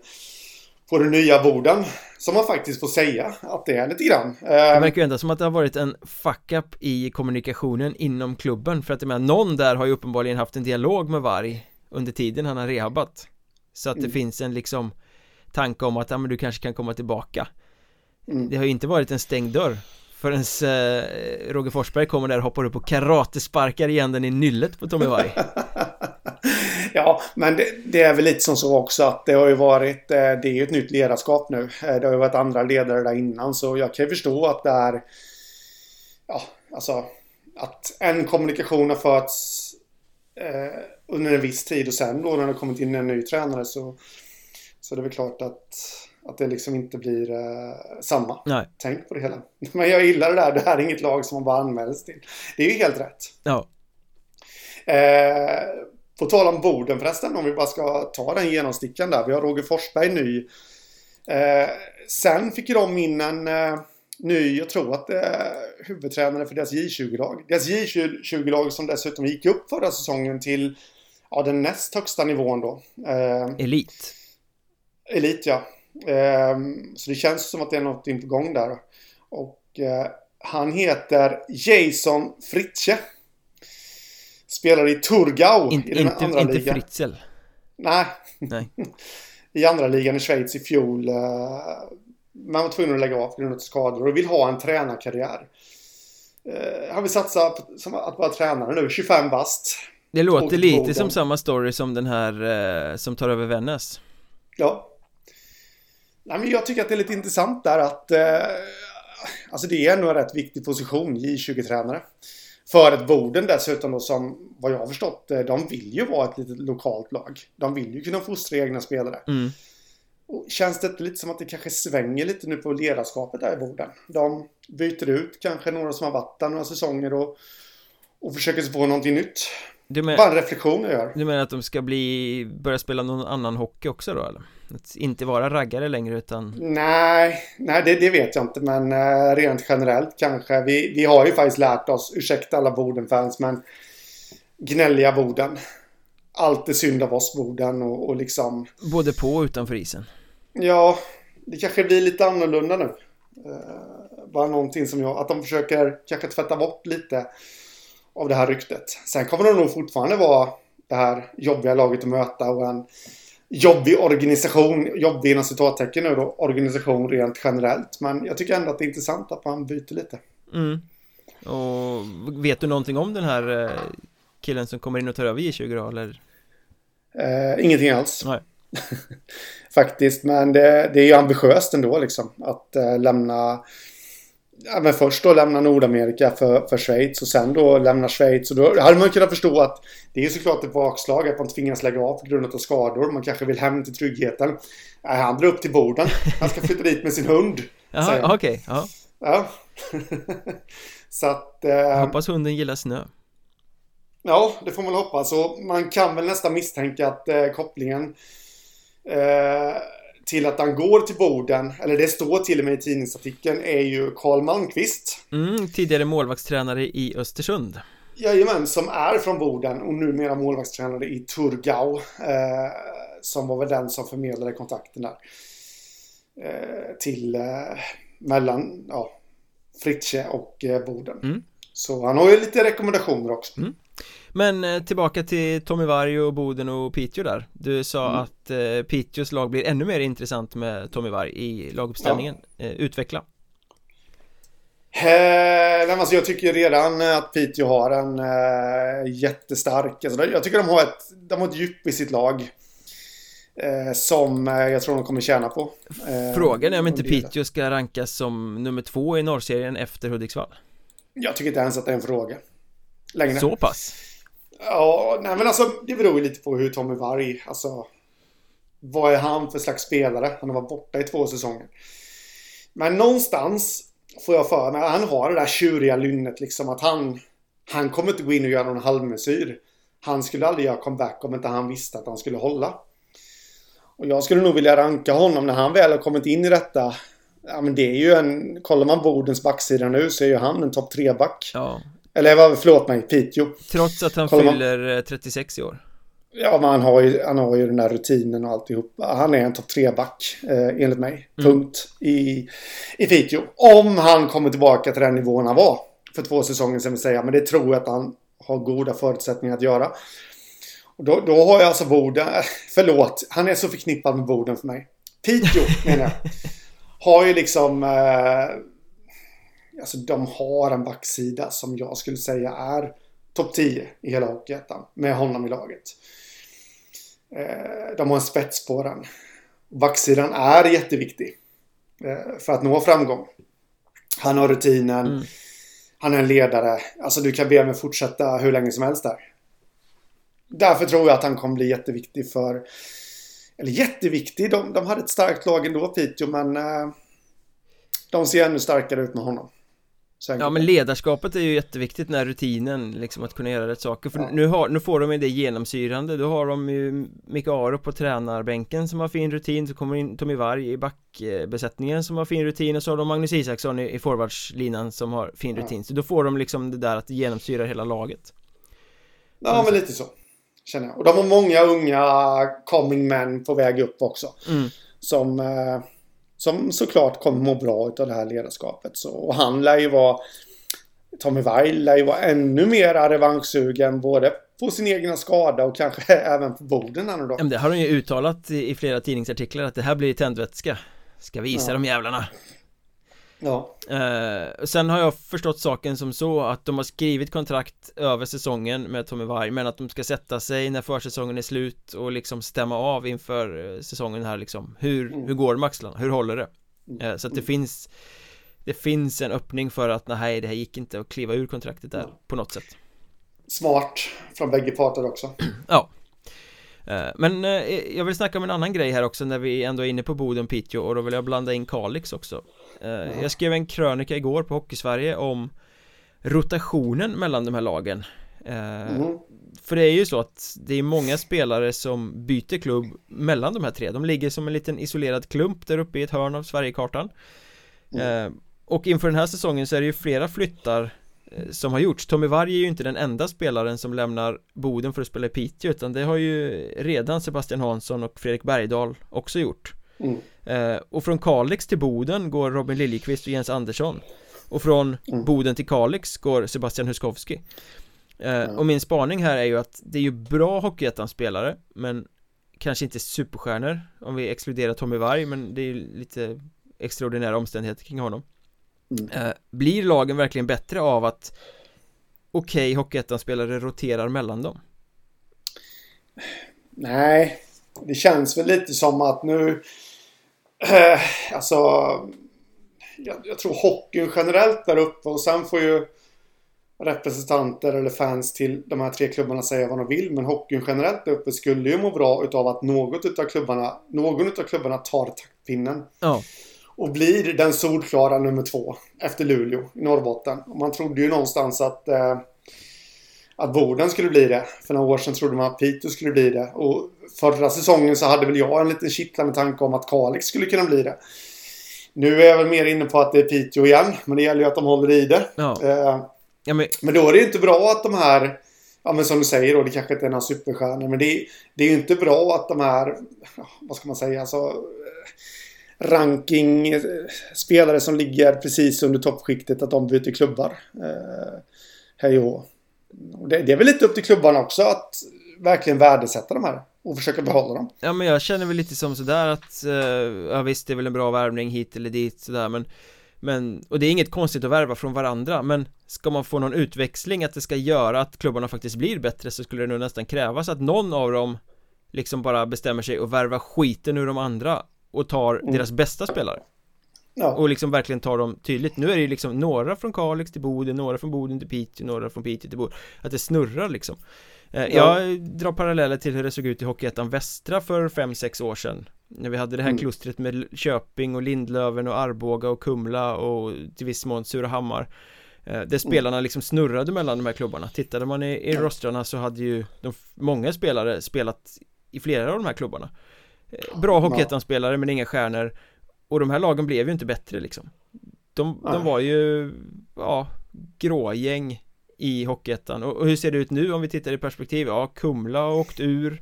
Speaker 2: på den nya borden. Som man faktiskt får säga att det är lite grann.
Speaker 1: Det verkar ju ändå som att det har varit en fuck-up i kommunikationen inom klubben. För att jag menar, någon där har ju uppenbarligen haft en dialog med Varg under tiden han har rehabat. Så att det mm. finns en liksom tanke om att ja, men du kanske kan komma tillbaka. Mm. Det har ju inte varit en stängd dörr Förrän eh, Roger Forsberg kommer där och hoppar upp och karatesparkar igen den i nyllet på Tommy Varg
Speaker 2: Ja, men det, det, är väl lite som så också att det har ju varit, eh, det är ju ett nytt ledarskap nu. Eh, det har ju varit andra ledare där innan så jag kan ju förstå att det är, ja, alltså att en kommunikation har förts eh, under en viss tid och sen då när det kommit in en ny tränare så, så det är väl klart att att det liksom inte blir eh, samma.
Speaker 1: Nej.
Speaker 2: Tänk på det hela. Men jag gillar det där. Det här är inget lag som man bara anmäls till. Det är ju helt rätt.
Speaker 1: Ja.
Speaker 2: Eh, på tal om Boden förresten, om vi bara ska ta den genomstickan där. Vi har Roger Forsberg ny. Eh, sen fick de in en eh, ny, jag tror att det är huvudtränare för deras J20-lag. Deras J20-lag som dessutom gick upp förra säsongen till ja, den näst högsta nivån då.
Speaker 1: Eh, elit.
Speaker 2: Elit ja. Eh, så det känns som att det är något på gång där. Och eh, han heter Jason Fritze. Spelar i Turgau
Speaker 1: In,
Speaker 2: i den
Speaker 1: inte,
Speaker 2: andra
Speaker 1: inte
Speaker 2: ligan.
Speaker 1: Fritzl.
Speaker 2: Nej.
Speaker 1: Nej.
Speaker 2: I andra ligan i Schweiz i fjol. Eh, man var tvungen att lägga av på grund av skador och vill ha en tränarkarriär. Eh, han vill satsa på att vara tränare nu, 25 bast.
Speaker 1: Det låter lite som samma story som den här eh, som tar över Vännäs.
Speaker 2: Ja. Nej, men jag tycker att det är lite intressant där att eh, Alltså det är ändå en rätt viktig position, J20-tränare. För ett Boden dessutom då som, vad jag har förstått, eh, de vill ju vara ett litet lokalt lag. De vill ju kunna fostra egna spelare.
Speaker 1: Mm.
Speaker 2: Och känns det inte lite som att det kanske svänger lite nu på ledarskapet där i Boden? De byter ut kanske några som har varit där några säsonger och, och försöker på någonting nytt. Du men, Bara en reflektion jag gör.
Speaker 1: Du menar att de ska bli, börja spela någon annan hockey också då eller? Att inte vara raggare längre utan
Speaker 2: Nej, nej det, det vet jag inte men uh, rent generellt kanske. Vi, vi har ju faktiskt lärt oss, ursäkta alla Boden-fans men Gnälliga Boden Allt är synd av oss Boden och, och liksom
Speaker 1: Både på och utanför isen.
Speaker 2: Ja, det kanske blir lite annorlunda nu. Uh, Bara någonting som jag, att de försöker kanske tvätta bort lite av det här ryktet. Sen kommer det nog fortfarande vara det här jobbiga laget att möta och en jobbig organisation, jobbig inom citattecken nu då, organisation rent generellt. Men jag tycker ändå att det är intressant att man byter lite.
Speaker 1: Mm. Och vet du någonting om den här eh, killen som kommer in och tar över J20 då, eller?
Speaker 2: Eh, ingenting alls.
Speaker 1: Nej.
Speaker 2: Faktiskt, men det, det, är ju ambitiöst ändå liksom att eh, lämna ja, men först då lämna Nordamerika för, för Schweiz och sen då lämna Schweiz. Och då hade man kunnat förstå att det är såklart ett bakslag att man tvingas lägga av på grund av skador. Man kanske vill hem till tryggheten. Nej, han drar upp till borden. Han ska flytta dit med sin hund.
Speaker 1: Jaha, okej. Okay,
Speaker 2: ja. Så att...
Speaker 1: Eh, hoppas hunden gillar snö.
Speaker 2: Ja, det får man hoppas. Och man kan väl nästan misstänka att eh, kopplingen eh, till att han går till Boden, eller det står till och med i tidningsartikeln, är ju Karl Malmqvist.
Speaker 1: Mm, tidigare målvaktstränare i Östersund.
Speaker 2: Jajamän, som är från Boden och numera målvaktstränare i Turgau. Eh, som var väl den som förmedlade kontakten där. Eh, till eh, mellan ja, Fritze och eh, Boden.
Speaker 1: Mm.
Speaker 2: Så han har ju lite rekommendationer också.
Speaker 1: Mm. Men eh, tillbaka till Tommy Varg Boden och Piteå där Du sa mm. att eh, Piteås lag blir ännu mer intressant med Tommy Varg i laguppställningen ja. eh, Utveckla
Speaker 2: Eh, alltså jag tycker redan att Piteå har en eh, jättestark... Alltså jag tycker de har, ett, de har ett djup i sitt lag. Eh, som eh, jag tror de kommer tjäna på.
Speaker 1: Eh, Frågan är om inte Piteå ska rankas som nummer två i norrserien efter Hudiksvall.
Speaker 2: Jag tycker inte ens att det är en fråga. Längre.
Speaker 1: Så pass?
Speaker 2: Ja, nej men alltså det beror ju lite på hur Tommy Varg, alltså vad är han för slags spelare? Han har varit borta i två säsonger. Men någonstans får jag för mig, han har det där tjuriga lynnet liksom att han, han kommer inte gå in och göra någon halvmesyr. Han skulle aldrig göra comeback om inte han visste att han skulle hålla. Och jag skulle nog vilja ranka honom när han väl har kommit in i detta. Ja men det är ju en, kollar man Bodens backsida nu så är ju han en topp 3-back. Ja. Eller förlåt mig, Piteå.
Speaker 1: Trots att han kollar fyller man... 36 i år.
Speaker 2: Ja, men han har, ju, han har ju den där rutinen och alltihopa. Han är en topp tre-back, eh, enligt mig. Mm. Punkt. I, I Piteå. Om han kommer tillbaka till den nivån han var för två säsonger sedan, vill säga. Men det tror jag att han har goda förutsättningar att göra. Och då, då har jag alltså Boden, förlåt, han är så förknippad med Boden för mig. Piteå, menar jag. Har ju liksom... Eh, alltså de har en backsida som jag skulle säga är topp 10 i hela Hockeyettan. Med honom i laget. Eh, de har en spets på den. Backsidan är jätteviktig. Eh, för att nå framgång. Han har rutinen. Mm. Han är en ledare. Alltså du kan be mig fortsätta hur länge som helst där. Därför tror jag att han kommer bli jätteviktig för... Eller jätteviktig. De, de hade ett starkt lag ändå, Piteå, men... Eh, de ser ännu starkare ut med honom.
Speaker 1: Ja men ledarskapet är ju jätteviktigt, den här rutinen liksom att kunna göra rätt saker. För ja. nu, har, nu får de ju det genomsyrande. Då har de ju Micke Aro på tränarbänken som har fin rutin. Så kommer in Tommy Varg i backbesättningen som har fin rutin. Och så har de Magnus Isaksson i, i forwardslinan som har fin rutin. Ja. Så då får de liksom det där att genomsyra hela laget.
Speaker 2: Ja men lite så Känner jag. Och de har många unga coming men på väg upp också. Mm. Som eh, som såklart kommer må bra av det här ledarskapet. Så, och han lär ju vara Tommy Weil lär ju vara ännu mer revanschsugen både på sin egna skada och kanske även på Boden
Speaker 1: då. Ja, men det har han ju uttalat i flera tidningsartiklar att det här blir tändvätska Ska visa ja. de jävlarna Ja eh, Sen har jag förstått saken som så att de har skrivit kontrakt över säsongen med Tommy Varg Men att de ska sätta sig när försäsongen är slut och liksom stämma av inför eh, säsongen här liksom Hur, mm. hur går axlarna? Hur håller det? Mm. Eh, så att det mm. finns Det finns en öppning för att nej det här gick inte att kliva ur kontraktet där ja. på något sätt
Speaker 2: Smart från bägge parter också
Speaker 1: Ja men eh, jag vill snacka om en annan grej här också när vi ändå är inne på Boden Piteå och då vill jag blanda in Kalix också. Eh, Jag skrev en krönika igår på Hockeysverige om rotationen mellan de här lagen. Mm. För det är ju så att det är många spelare som byter klubb mellan de här tre. De ligger som en liten isolerad klump där uppe i ett hörn av Sverigekartan. Mm. Och inför den här säsongen så är det ju flera flyttar Eh, som har gjorts Tommy Varg är ju inte den enda spelaren som lämnar Boden för att spela i Piteå utan det har ju redan Sebastian Hansson och Fredrik Bergdahl också gjort mm. eh, Och från Kalix till Boden går Robin Liljekvist och Jens Andersson Och från mm. Boden till Kalix går Sebastian Huskowski eh, mm. Och min spaning här är ju att det är ju bra Hockeyettan-spelare men kanske inte superstjärnor om vi exkluderar Tommy Varg men det är lite extraordinära omständigheter kring honom Mm. Eh, blir lagen verkligen bättre av att okej okay, Hockeyettan-spelare roterar mellan dem?
Speaker 2: Nej, det känns väl lite som att nu... Eh, alltså... Jag, jag, tror hockeyn generellt där uppe och sen får ju representanter eller fans till de här tre klubbarna säga vad de vill. Men hockeyn generellt där uppe skulle ju må bra utav att något utav klubbarna, någon utav klubbarna tar taktpinnen. Ja och blir den solklara nummer två efter Luleå i Norrbotten. Och man trodde ju någonstans att, eh, att Boden skulle bli det. För några år sedan trodde man att Piteå skulle bli det. Och förra säsongen så hade väl jag en liten kittlande tanke om att Kalix skulle kunna bli det. Nu är jag väl mer inne på att det är Piteå igen. Men det gäller ju att de håller i det. Ja. Eh, ja, men... men då är det ju inte bra att de här Ja men som du säger då, det kanske inte är några superstjärnor. Men det, det är ju inte bra att de här, vad ska man säga, alltså ranking spelare som ligger precis under toppskiktet att de byter klubbar. Eh, hej och det, det är väl lite upp till klubbarna också att verkligen värdesätta de här och försöka behålla dem.
Speaker 1: Ja men jag känner väl lite som sådär att, eh, ja visst det är väl en bra värvning hit eller dit sådär men Men, och det är inget konstigt att värva från varandra men Ska man få någon utväxling att det ska göra att klubbarna faktiskt blir bättre så skulle det nog nästan krävas att någon av dem Liksom bara bestämmer sig och värva skiten ur de andra och tar mm. deras bästa spelare Ja. Och liksom verkligen tar dem tydligt Nu är det ju liksom några från Kalix till Boden, några från Boden till Piteå, några från Piteå till Boden Att det snurrar liksom eh, ja. Jag drar paralleller till hur det såg ut i Hockeyettan Västra för 5-6 år sedan När vi hade det här mm. klustret med Köping och Lindlöven och Arboga och Kumla och till viss mån Surahammar eh, Där mm. spelarna liksom snurrade mellan de här klubbarna Tittade man i, i rostrarna så hade ju de, många spelare spelat i flera av de här klubbarna Bra Hockeyettan-spelare men inga stjärnor. Och de här lagen blev ju inte bättre liksom. De, de var ju, ja, grågäng i Hockeyettan. Och, och hur ser det ut nu om vi tittar i perspektiv? Ja, Kumla har åkt ur.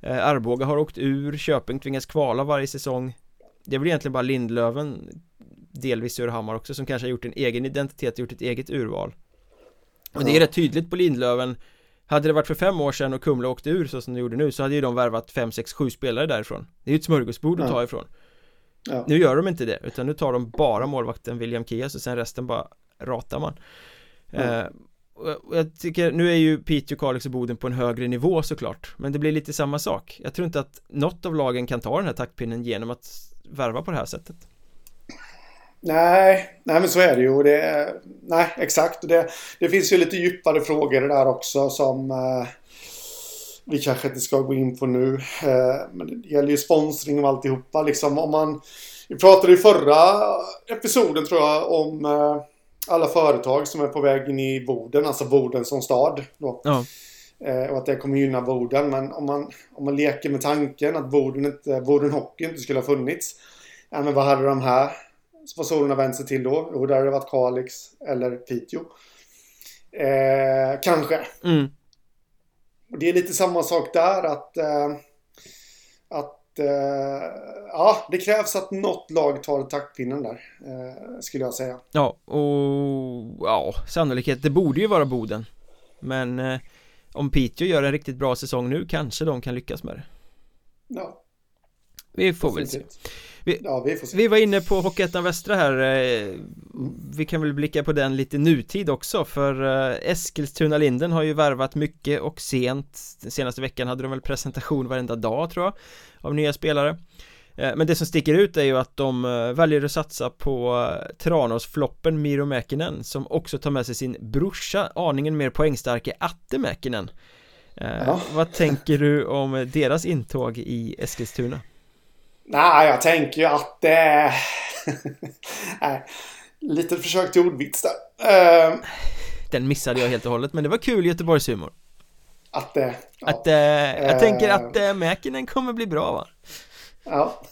Speaker 1: Eh, Arboga har åkt ur, Köping tvingas kvala varje säsong. Det är väl egentligen bara Lindlöven Delvis Surahammar också som kanske har gjort en egen identitet, gjort ett eget urval. Och det är rätt tydligt på Lindlöven Hade det varit för fem år sedan och Kumla åkte ur så som de gjorde nu så hade ju de värvat fem, sex, sju spelare därifrån. Det är ju ett smörgåsbord att ta ifrån. Ja. Nu gör de inte det, utan nu tar de bara målvakten William Kias och sen resten bara ratar man. Mm. eh, jag tycker, nu är ju Piteå, Kalix och Boden på en högre nivå såklart Men det blir lite samma sak. Jag tror inte att något av lagen kan ta den här taktpinnen genom att värva på det här sättet
Speaker 2: Nej, nej men så är det ju. Det, nej, exakt. Det, det finns ju lite djupare frågor där också som eh, vi kanske inte ska gå in på nu. Eh, men det gäller ju sponsring och alltihopa. Liksom om man, vi pratade i förra episoden tror jag om eh, alla företag som är på väg in i Boden, alltså Boden som stad. Då. Ja. Eh, och att det kommer gynna Boden. Men om man, om man leker med tanken att Boden, inte, Boden Hockey inte skulle ha funnits. Ja, men vad hade de här sponsorerna vänt sig till då? Jo, där hade det varit Kalix eller Piteå. Eh, kanske. Mm. Och det är lite samma sak där att... Eh, att eh, ja, det krävs att något lag tar taktpinnen där. Eh, skulle jag säga.
Speaker 1: Ja, och ja, sannolikhet. Det borde ju vara Boden. Men eh, om Piteå gör en riktigt bra säsong nu kanske de kan lyckas med det.
Speaker 2: Ja.
Speaker 1: Vi får väl se. Vi, ja, vi, vi var inne på Hockeyettan Västra här eh, Vi kan väl blicka på den lite nutid också för eh, Eskilstuna-Linden har ju värvat mycket och sent Den senaste veckan hade de väl presentation varenda dag tror jag Av nya spelare eh, Men det som sticker ut är ju att de väljer att satsa på Tranås-floppen Miro Mäkinen Som också tar med sig sin brorsa Aningen mer poängstarke Atte Mäkinen ja. Vad tänker du om deras intåg i Eskilstuna?
Speaker 2: Nej, jag tänker ju att det är... Nej, lite försök till ordvits där. Uh...
Speaker 1: Den missade jag helt och hållet, men det var kul Göteborgshumor.
Speaker 2: Att det...
Speaker 1: Ja. Att, uh, jag tänker att uh, Mäkinen kommer bli bra va?
Speaker 2: Ja.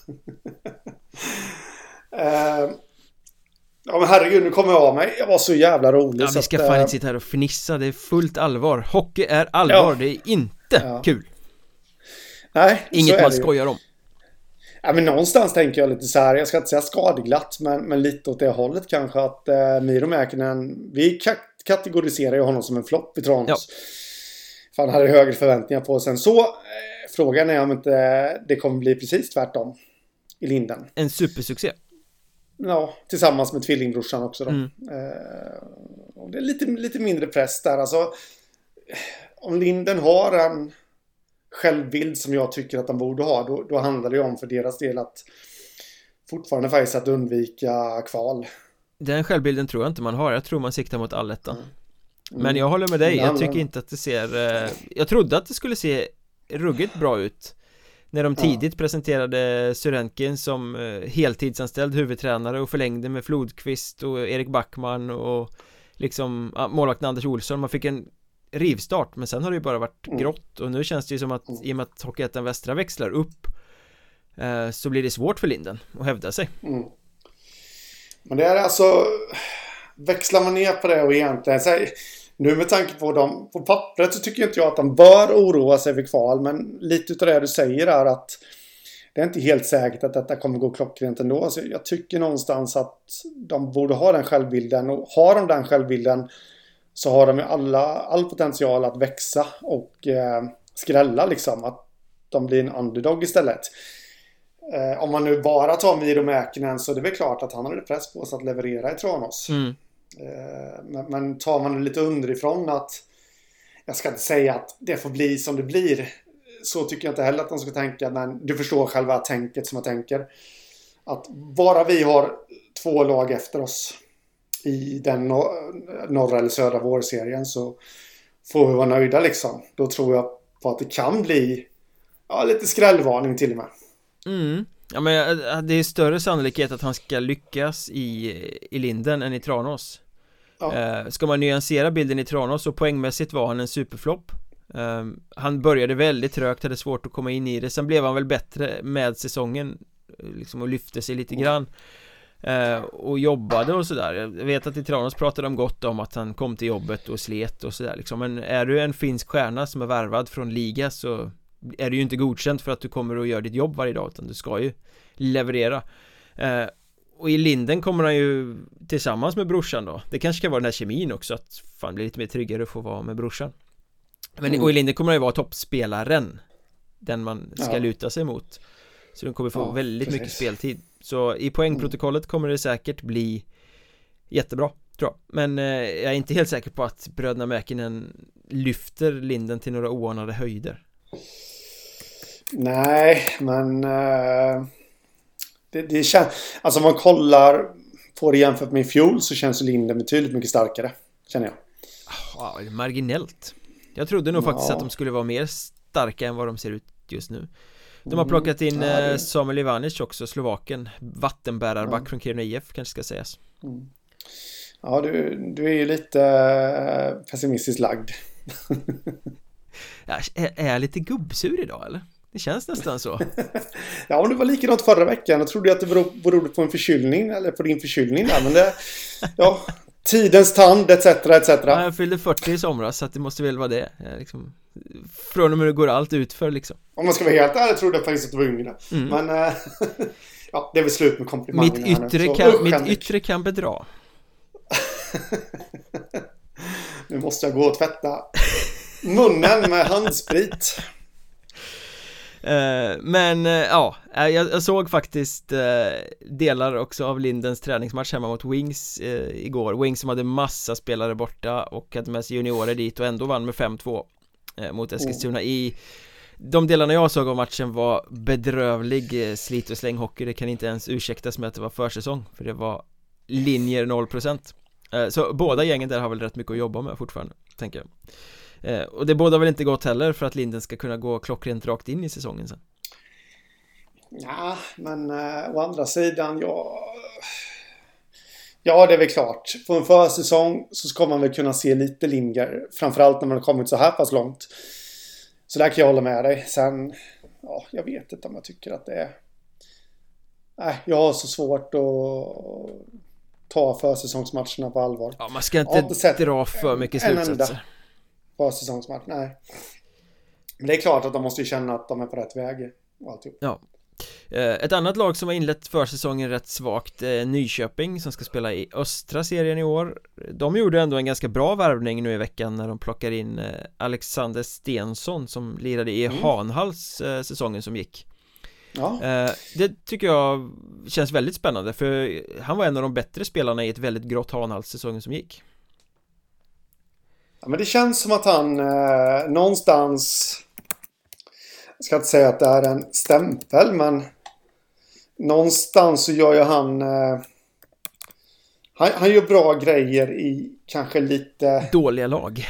Speaker 2: uh... Ja men herregud, nu kommer jag av mig. Jag var så jävla rolig
Speaker 1: Ja, vi ska att, fan inte sitta här och fnissa. Det är fullt allvar. Hockey är allvar. Ja. Det är inte ja. kul.
Speaker 2: Nej,
Speaker 1: Inget man skojar om.
Speaker 2: Ja, men någonstans tänker jag lite så här, jag ska inte säga skadeglatt, men, men lite åt det hållet kanske att eh, Miro Mäkinen, vi kategoriserar ju honom som en flopp i Tranås. Ja. För han hade högre förväntningar på sen så. Eh, frågan är om inte det kommer bli precis tvärtom i Linden.
Speaker 1: En supersuccé.
Speaker 2: Ja, tillsammans med tvillingbrorsan också då. Mm. Eh, det är lite, lite mindre press där alltså. Om Linden har en självbild som jag tycker att de borde ha. Då, då handlar det ju om för deras del att fortfarande faktiskt att undvika kval.
Speaker 1: Den självbilden tror jag inte man har. Jag tror man siktar mot allettan. Mm. Mm. Men jag håller med dig. Jag tycker inte att det ser... Eh, jag trodde att det skulle se ruggigt bra ut. När de tidigt ja. presenterade Surenkin som eh, heltidsanställd huvudtränare och förlängde med Flodqvist och Erik Backman och liksom målvakten Anders Olsson. Man fick en rivstart men sen har det ju bara varit mm. grått och nu känns det ju som att mm. i och med att Hockeyettan Västra växlar upp eh, så blir det svårt för Linden att hävda sig. Mm.
Speaker 2: Men det är alltså växlar man ner på det och egentligen säg, nu med tanke på dem på pappret så tycker inte jag att de bör oroa sig för kval men lite av det du säger är att det är inte helt säkert att detta kommer gå klockrent ändå. Så jag tycker någonstans att de borde ha den självbilden och har de den självbilden så har de alla, all potential att växa och eh, skrälla liksom. Att de blir en underdog istället. Eh, om man nu bara tar Miro Mäkinen så är det väl klart att han hade press på sig att leverera i Tranås.
Speaker 1: Mm.
Speaker 2: Eh, men, men tar man det lite underifrån att jag ska inte säga att det får bli som det blir. Så tycker jag inte heller att de ska tänka. Men du förstår själva tänket som jag tänker. Att bara vi har två lag efter oss i den norra eller södra vårserien så får vi vara nöjda liksom. Då tror jag på att det kan bli ja, lite skrällvarning till och med.
Speaker 1: Mm. Ja men det är större sannolikhet att han ska lyckas i, i Linden än i Tranås ja. eh, Ska man nyansera bilden i Tranås så poängmässigt var han en superflopp eh, Han började väldigt trögt, hade svårt att komma in i det Sen blev han väl bättre med säsongen Liksom och lyfte sig lite grann eh, Och jobbade och sådär. Jag vet att i Tranås pratade de gott om att han kom till jobbet och slet och sådär liksom. Men är du en finsk stjärna som är värvad från liga så är du ju inte godkänt för att du kommer och gör ditt jobb varje dag utan du ska ju leverera. Eh, och i Linden kommer han ju tillsammans med brorsan då. Det kanske ska vara den här kemin också att fan blir lite mer tryggare att få vara med brorsan. Men mm. och i Linden kommer han ju vara toppspelaren. Den man ska ja. luta sig mot Så den kommer få ja, väldigt precis. mycket speltid Så i poängprotokollet kommer det säkert bli Jättebra tror jag Men eh, jag är inte helt säker på att bröderna Mäkinen lyfter Linden till några oanade höjder
Speaker 2: Nej, men uh, det, det känns... Alltså om man kollar på det jämfört med i fjol så känns Linden betydligt mycket starkare. Känner jag.
Speaker 1: Ja, marginellt. Jag trodde nog ja. faktiskt att de skulle vara mer starka än vad de ser ut just nu. De har mm. plockat in mm. ja. Eh, Samuel Ivanic också, Slovaken Vattenbärarback ja. från Kiruna IF kanske ska sägas mm.
Speaker 2: Ja, du, du är ju lite eh, pessimistiskt lagd
Speaker 1: ja, Är jag lite gubbsur idag eller? Det känns nästan så.
Speaker 2: ja, om det var likadant förra veckan. Jag trodde att det berodde på en förkylning eller på din förkylning där. Men det... Ja, tidens tand etc. etc.
Speaker 1: Ja, jag fyllde 40 i somras så det måste väl vara det. Liksom, från och med nu går allt ut för liksom.
Speaker 2: Om man ska vara helt ärlig trodde jag faktiskt att du var yngre. Mm. Men... Äh, ja, det är väl slut med komplimangerna
Speaker 1: Mitt yttre, nu, kan, mitt yttre kan bedra.
Speaker 2: nu måste jag gå och tvätta munnen med handsprit.
Speaker 1: Eh, men eh, ja, eh, jag, såg faktiskt delar också av Lindens träningsmatch hemma mot Wings igår. Wings som hade massa spelare borta och hade med sig juniorer dit och ändå vann med 5-2 mot Eskilstuna mm. i de delarna jag såg av matchen var bedrövlig slit och släng hockey Det kan inte ens ursäktas med att det var försäsong För det var linjer 0% Så båda gängen där har väl rätt mycket att jobba med fortfarande Tänker jag Eh, och det båda väl inte gott heller för att Linden ska kunna gå klockrent rakt in i säsongen sen.
Speaker 2: Ja, men eh, å andra sidan, ja... Ja, det är väl klart. På en försäsong så ska man väl kunna se lite linjer. Framförallt när man har kommit så här pass långt. Så där kan jag hålla med dig. Sen, ja, jag vet inte om jag tycker att det är... Nej, jag har så svårt att ta försäsongsmatcherna på allvar.
Speaker 1: Ja, man ska inte, inte dra för mycket slutsatser
Speaker 2: försäsongsmatch. Nej. Men det är klart att de måste ju känna att de är på rätt väg och alltihop.
Speaker 1: Ja. Eh, ett annat lag som har inlett försäsongen rätt svagt är Nyköping som ska spela i östra serien i år De gjorde ändå en ganska bra värvning nu i veckan när de plockar in eh, Alexander Stensson som lirade i mm. Hanhals eh, säsongen som gick Ja. Det tycker jag känns väldigt spännande för han var en av de bättre spelarna i ett väldigt grått Hanhals säsongen som gick
Speaker 2: Ja, men det känns som att han eh, någonstans... Jag ska inte säga att det är en stämpel men... Någonstans så gör ju han... Eh, han, han gör bra grejer i kanske lite...
Speaker 1: Dåliga lag.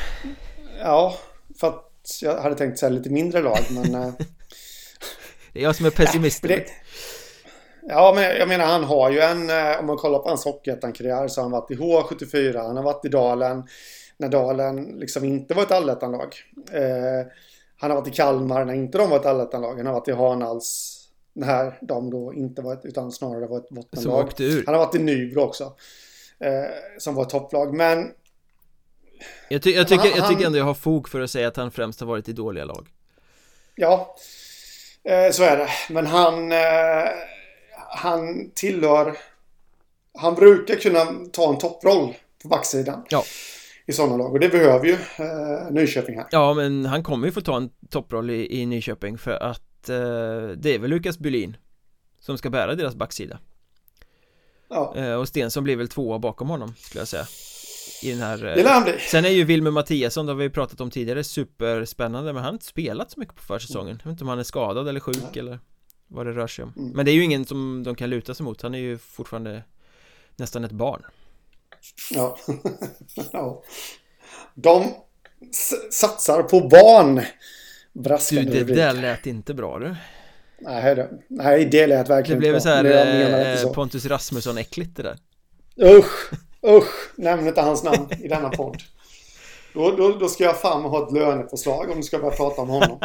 Speaker 2: Ja, för att jag hade tänkt säga lite mindre lag men... Eh,
Speaker 1: det är jag som är pessimist.
Speaker 2: Det, ja, men jag menar han har ju en... Eh, om man kollar på hans Hockeyettan-karriär så har han varit i H74, han har varit i Dalen när Dalen liksom inte var ett allettanlag. Eh, han har varit i Kalmar när inte de var ett allettanlag. Han har varit i Hanals när de då inte var ett, utan snarare var ett bottenlag. Han har varit i Nybro också. Eh, som var ett topplag. Men...
Speaker 1: Jag, ty jag, tycker, han, jag tycker ändå jag har fog för att säga att han främst har varit i dåliga lag.
Speaker 2: Ja, eh, så är det. Men han... Eh, han tillhör... Han brukar kunna ta en topproll på backsidan.
Speaker 1: Ja
Speaker 2: i sådana lag och det behöver ju eh, Nyköping här.
Speaker 1: Ja men han kommer ju få ta en topproll i, i Nyköping för att eh, det är väl Lukas Bylin Som ska bära deras backsida
Speaker 2: Ja.
Speaker 1: Eh, och Stensson blir väl tvåa bakom honom skulle jag säga I den här
Speaker 2: Det lär han bli.
Speaker 1: Sen är ju Wilmer Mattiasson, det har vi pratat om tidigare, superspännande Men han har inte spelat så mycket på försäsongen Jag vet inte om han är skadad eller sjuk
Speaker 2: Nej.
Speaker 1: eller vad det rör sig om
Speaker 2: Mm.
Speaker 1: Men det är ju ingen som de kan luta sig mot Han är ju fortfarande nästan ett barn
Speaker 2: Ja. ja. De satsar på barn.
Speaker 1: Du,
Speaker 2: Braskande
Speaker 1: det
Speaker 2: rubrik.
Speaker 1: där lät inte bra du
Speaker 2: Nej, det, nej, det lät
Speaker 1: Det
Speaker 2: verkligen
Speaker 1: blev
Speaker 2: inte
Speaker 1: så här eh,
Speaker 2: så.
Speaker 1: Pontus Rasmusson-äckligt det där
Speaker 2: Usch, usch, nämn inte hans namn i denna podd. Då, då, då ska jag fan ha ett lönepåslag om du ska börja prata om honom.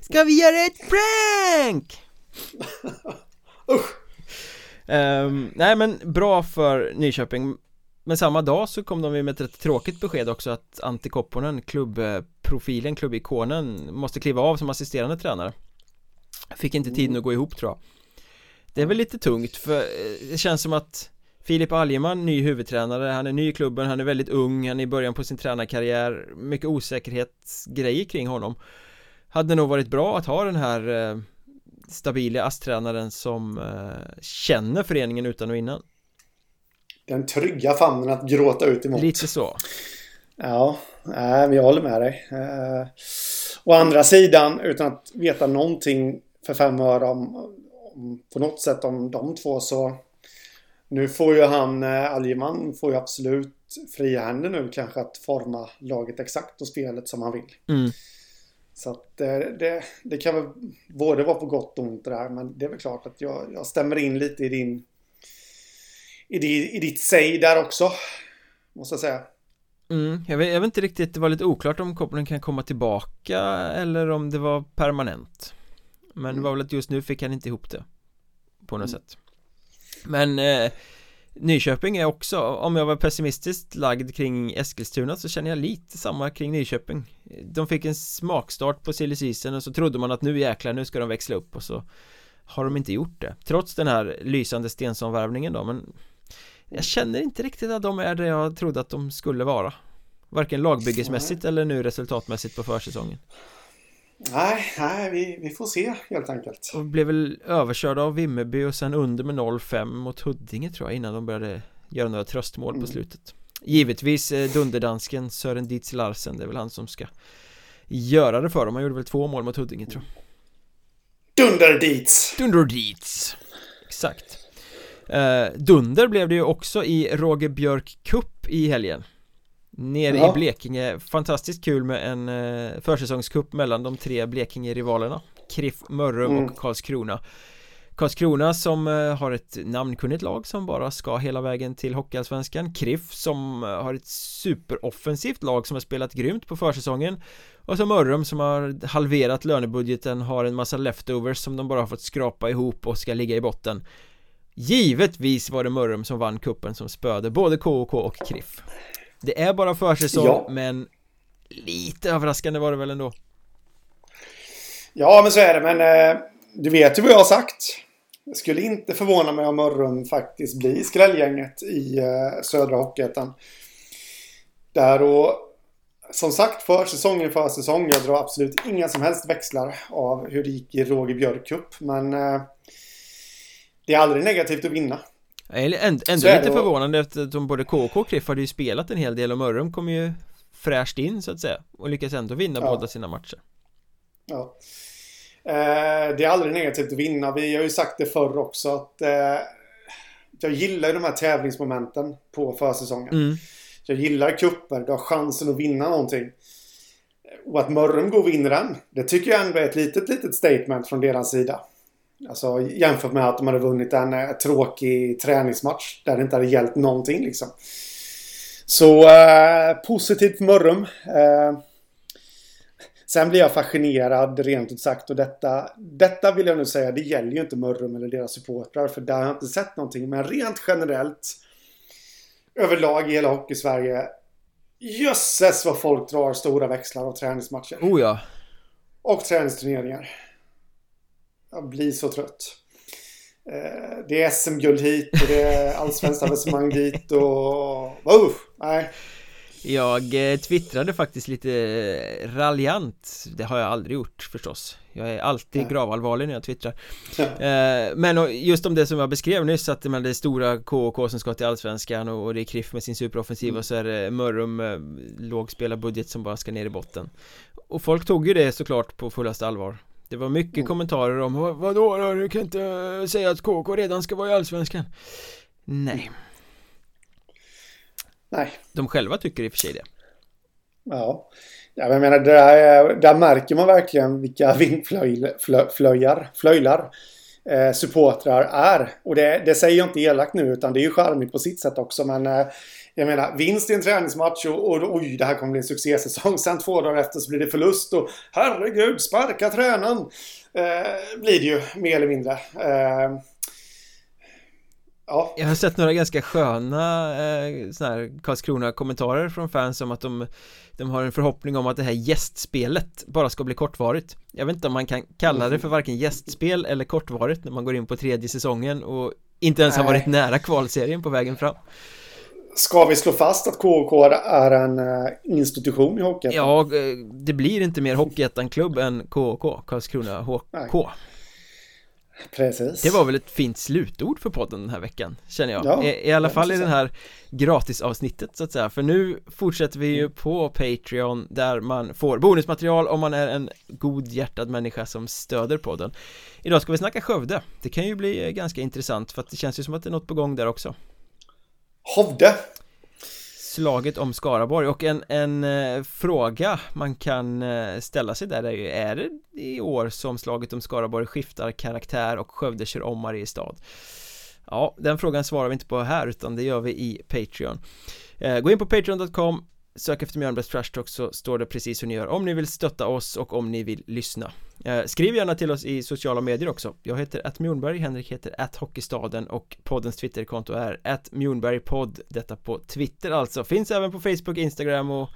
Speaker 1: Ska vi göra ett prank?
Speaker 2: Usch!
Speaker 1: Ehm, nej men bra för Nyköping. Men samma dag så kom de med ett rätt tråkigt besked också att Antti Kopponen, klubbprofilen, klubbikonen Måste kliva av som assisterande tränare. Fick inte tiden att gå ihop tror jag. Det är väl lite tungt för eh, det känns som att Filip Algeman, ny huvudtränare, han är ny i klubben, han är väldigt ung, han är i början på sin tränarkarriär. Mycket osäkerhetsgrejer kring honom. Hade nog varit bra att ha den här stabila ASS-tränaren som eh, känner föreningen utan och innan
Speaker 2: Den trygga famnen att gråta ut emot.
Speaker 1: Lite så
Speaker 2: Ja, men jag håller med dig. Eh, å andra sidan, utan att veta någonting för fem öre om, om på något sätt om de två så nu får ju han, eh, Algeman, får ju absolut fria händer nu kanske att forma laget exakt och spelet som han vill.
Speaker 1: mm.
Speaker 2: Så att eh, det, det kan väl både vara på gott och ont det där. Men det är väl klart att jag, jag stämmer in lite i din... I, di, i ditt säg där också. Måste jag säga.
Speaker 1: Mm. Jag, vet, jag vet inte riktigt, det var lite oklart om Kopponen kan komma tillbaka eller om det var permanent Men det var väl att just nu fick han inte ihop det På något
Speaker 2: Mm.
Speaker 1: sätt Men eh, Nyköping är också, om jag var pessimistiskt lagd kring Eskilstuna så känner jag lite samma kring Nyköping. De fick en smakstart på silly season och så trodde man att nu jäklar, nu ska de växla upp och så Har de inte gjort det. Trots den här lysande Stensson-värvningen då men Jag känner inte riktigt att de är det jag trodde att de skulle vara. Varken lagbyggesmässigt eller nu resultatmässigt på försäsongen
Speaker 2: Nej, nej vi, vi får se helt enkelt.
Speaker 1: Och blev väl överkörda av Vimmerby och sen under med 0-5 mot Huddinge tror jag innan de började göra några tröstmål på
Speaker 2: Mm.
Speaker 1: slutet Givetvis eh, dunderdansken Sören Dietz Larsen, det är väl han som ska göra det för dem, han gjorde väl två mål mot Huddinge tror jag
Speaker 2: Dunderdits!
Speaker 1: Dunder Dietz Exakt eh, Dunder blev det ju också i Roger Björk Cup i helgen Nere
Speaker 2: Ja.
Speaker 1: i Blekinge, fantastiskt kul med en eh, försäsongscup mellan de tre Blekinge-rivalerna. Kriff, Mörrum
Speaker 2: Mm.
Speaker 1: och Karlskrona. Karlskrona som eh, har ett namnkunnigt lag som bara ska hela vägen till Hockeyallsvenskan. Kriff som eh, har ett superoffensivt lag som har spelat grymt på försäsongen. Och så Mörrum som har halverat lönebudgeten har en massa leftovers som de bara har fått skrapa ihop och ska ligga i botten. Givetvis var det Mörrum som vann kuppen som spöade både KOK och Kriff Det är bara försäsong
Speaker 2: Ja.
Speaker 1: men lite överraskande var det väl ändå
Speaker 2: Ja, men så är det. Men eh, du vet ju vad jag har sagt. Det skulle inte förvåna mig om Mörrum faktiskt blir skrälgänget i eh, södra Hockeyettan. Där och som sagt för säsongen för säsong. Jag drar absolut inga som helst växlar av hur det gick i Roger Björk Cup. Men eh, det är aldrig negativt att vinna.
Speaker 1: Jag är ändå, lite förvånande eftersom både KK och Kriff hade ju spelat en hel del och Mörrum kom ju fräscht in så att säga och lyckas ändå vinna
Speaker 2: Ja.
Speaker 1: båda sina matcher
Speaker 2: Ja. Eh, det är aldrig negativt att vinna. Vi har ju sagt det förr också att eh, jag gillar ju de här tävlingsmomenten på försäsongen.
Speaker 1: mm.
Speaker 2: Jag gillar kupper, du har chansen att vinna någonting. Och att Mörrum går och vinner den, det tycker jag ändå är ett litet, litet statement från deras sida. Alltså jämfört med att de hade vunnit en eh, tråkig träningsmatch där det inte hade hjälpt någonting liksom. Så eh, positivt för Mörrum. Eh, sen blir jag fascinerad rent ut sagt och detta, detta vill jag nu säga, det gäller ju inte Mörrum eller deras supportrar för där har jag inte sett någonting. Men rent generellt överlag i hela Hockeysverige. Jösses vad folk drar stora växlar av träningsmatcher.
Speaker 1: Oh ja
Speaker 2: Och träningsturneringar. Jag blir så trött. Eh, Det är SM-guld hit och det är allsvenskt avancemang dit och... Uh, nej.
Speaker 1: Jag eh, twittrade faktiskt lite eh, raljant Det har jag aldrig gjort förstås Jag är alltid ja. gravallvarlig när jag twittrar ja. Men just om det som jag beskrev nyss att det är stora KK som ska till Allsvenskan och det är Kriff med sin superoffensiv mm. och så är det Mörrum lågspelarbudget som bara ska ner i botten Och folk tog ju det såklart på fullaste allvar Det var mycket mm. kommentarer om Vadå då? Du kan inte säga att KK redan ska vara i Allsvenskan Nej
Speaker 2: Nej.
Speaker 1: De själva tycker i och för sig det.
Speaker 2: Ja. ja jag menar, där, där märker man verkligen vilka vindflöjar, flöjlar eh, supportrar är. Och det, det säger jag inte elakt nu utan det är ju charmigt på sitt sätt också. Men eh, jag menar, vinst i en träningsmatch och, och oj, det här kommer bli en succésäsong. Sen två dagar efter så blir det förlust och herregud, sparka tränaren. Eh, blir det ju mer eller mindre. Eh,
Speaker 1: Ja. Jag har sett några ganska sköna eh, såna här Karlskrona-kommentarer från fans om att de, de har en förhoppning om att det här gästspelet bara ska bli kortvarigt Jag vet inte om man kan kalla det för varken gästspel eller kortvarigt när man går in på tredje säsongen och inte ens Nej. har varit nära kvalserien på vägen fram
Speaker 2: Ska vi slå fast att KK är en uh, institution i Hockeyettan?
Speaker 1: Ja, eh, det blir inte mer Hockeyettan-klubb än KK, Karlskrona HK Nej.
Speaker 2: Precis.
Speaker 1: Det var väl ett fint slutord för podden den här veckan Känner jag. Ja, I, I alla fall i den här gratisavsnittet så att säga. För nu fortsätter vi ju mm. på Patreon Där man får bonusmaterial om man är en godhjärtad människa som stöder podden. Idag ska vi snacka Skövde. Det kan ju bli ganska intressant för att det känns ju som att det är något på gång där också
Speaker 2: Hovde
Speaker 1: slaget om Skaraborg och en, en eh, fråga man kan eh, ställa sig där är ju Är det i år som slaget om Skaraborg skiftar karaktär och Skövde kör om Mariestad? Ja, den frågan svarar vi inte på här utan det gör vi i Patreon eh, Gå in på patreon.com Sök efter Mjölnbergs Trash Talk så står det precis hur ni gör om ni vill stötta oss och om ni vill lyssna. Eh, Skriv gärna till oss i sociala medier också. Jag heter att Mjornberg, Henrik heter att Hockeystaden och poddens Twitterkonto är att Mjornbergpodd Detta på Twitter alltså, finns även på Facebook, Instagram och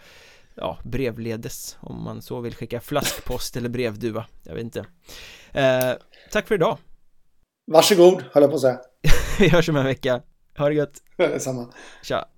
Speaker 1: ja, brevledes om man så vill skicka flaskpost eller brevduva. Jag vet inte. Eh, Tack för idag.
Speaker 2: Varsågod, höll jag på att säga.
Speaker 1: Vi hörs om en vecka. Ha det gött.
Speaker 2: Detsamma.
Speaker 1: Tja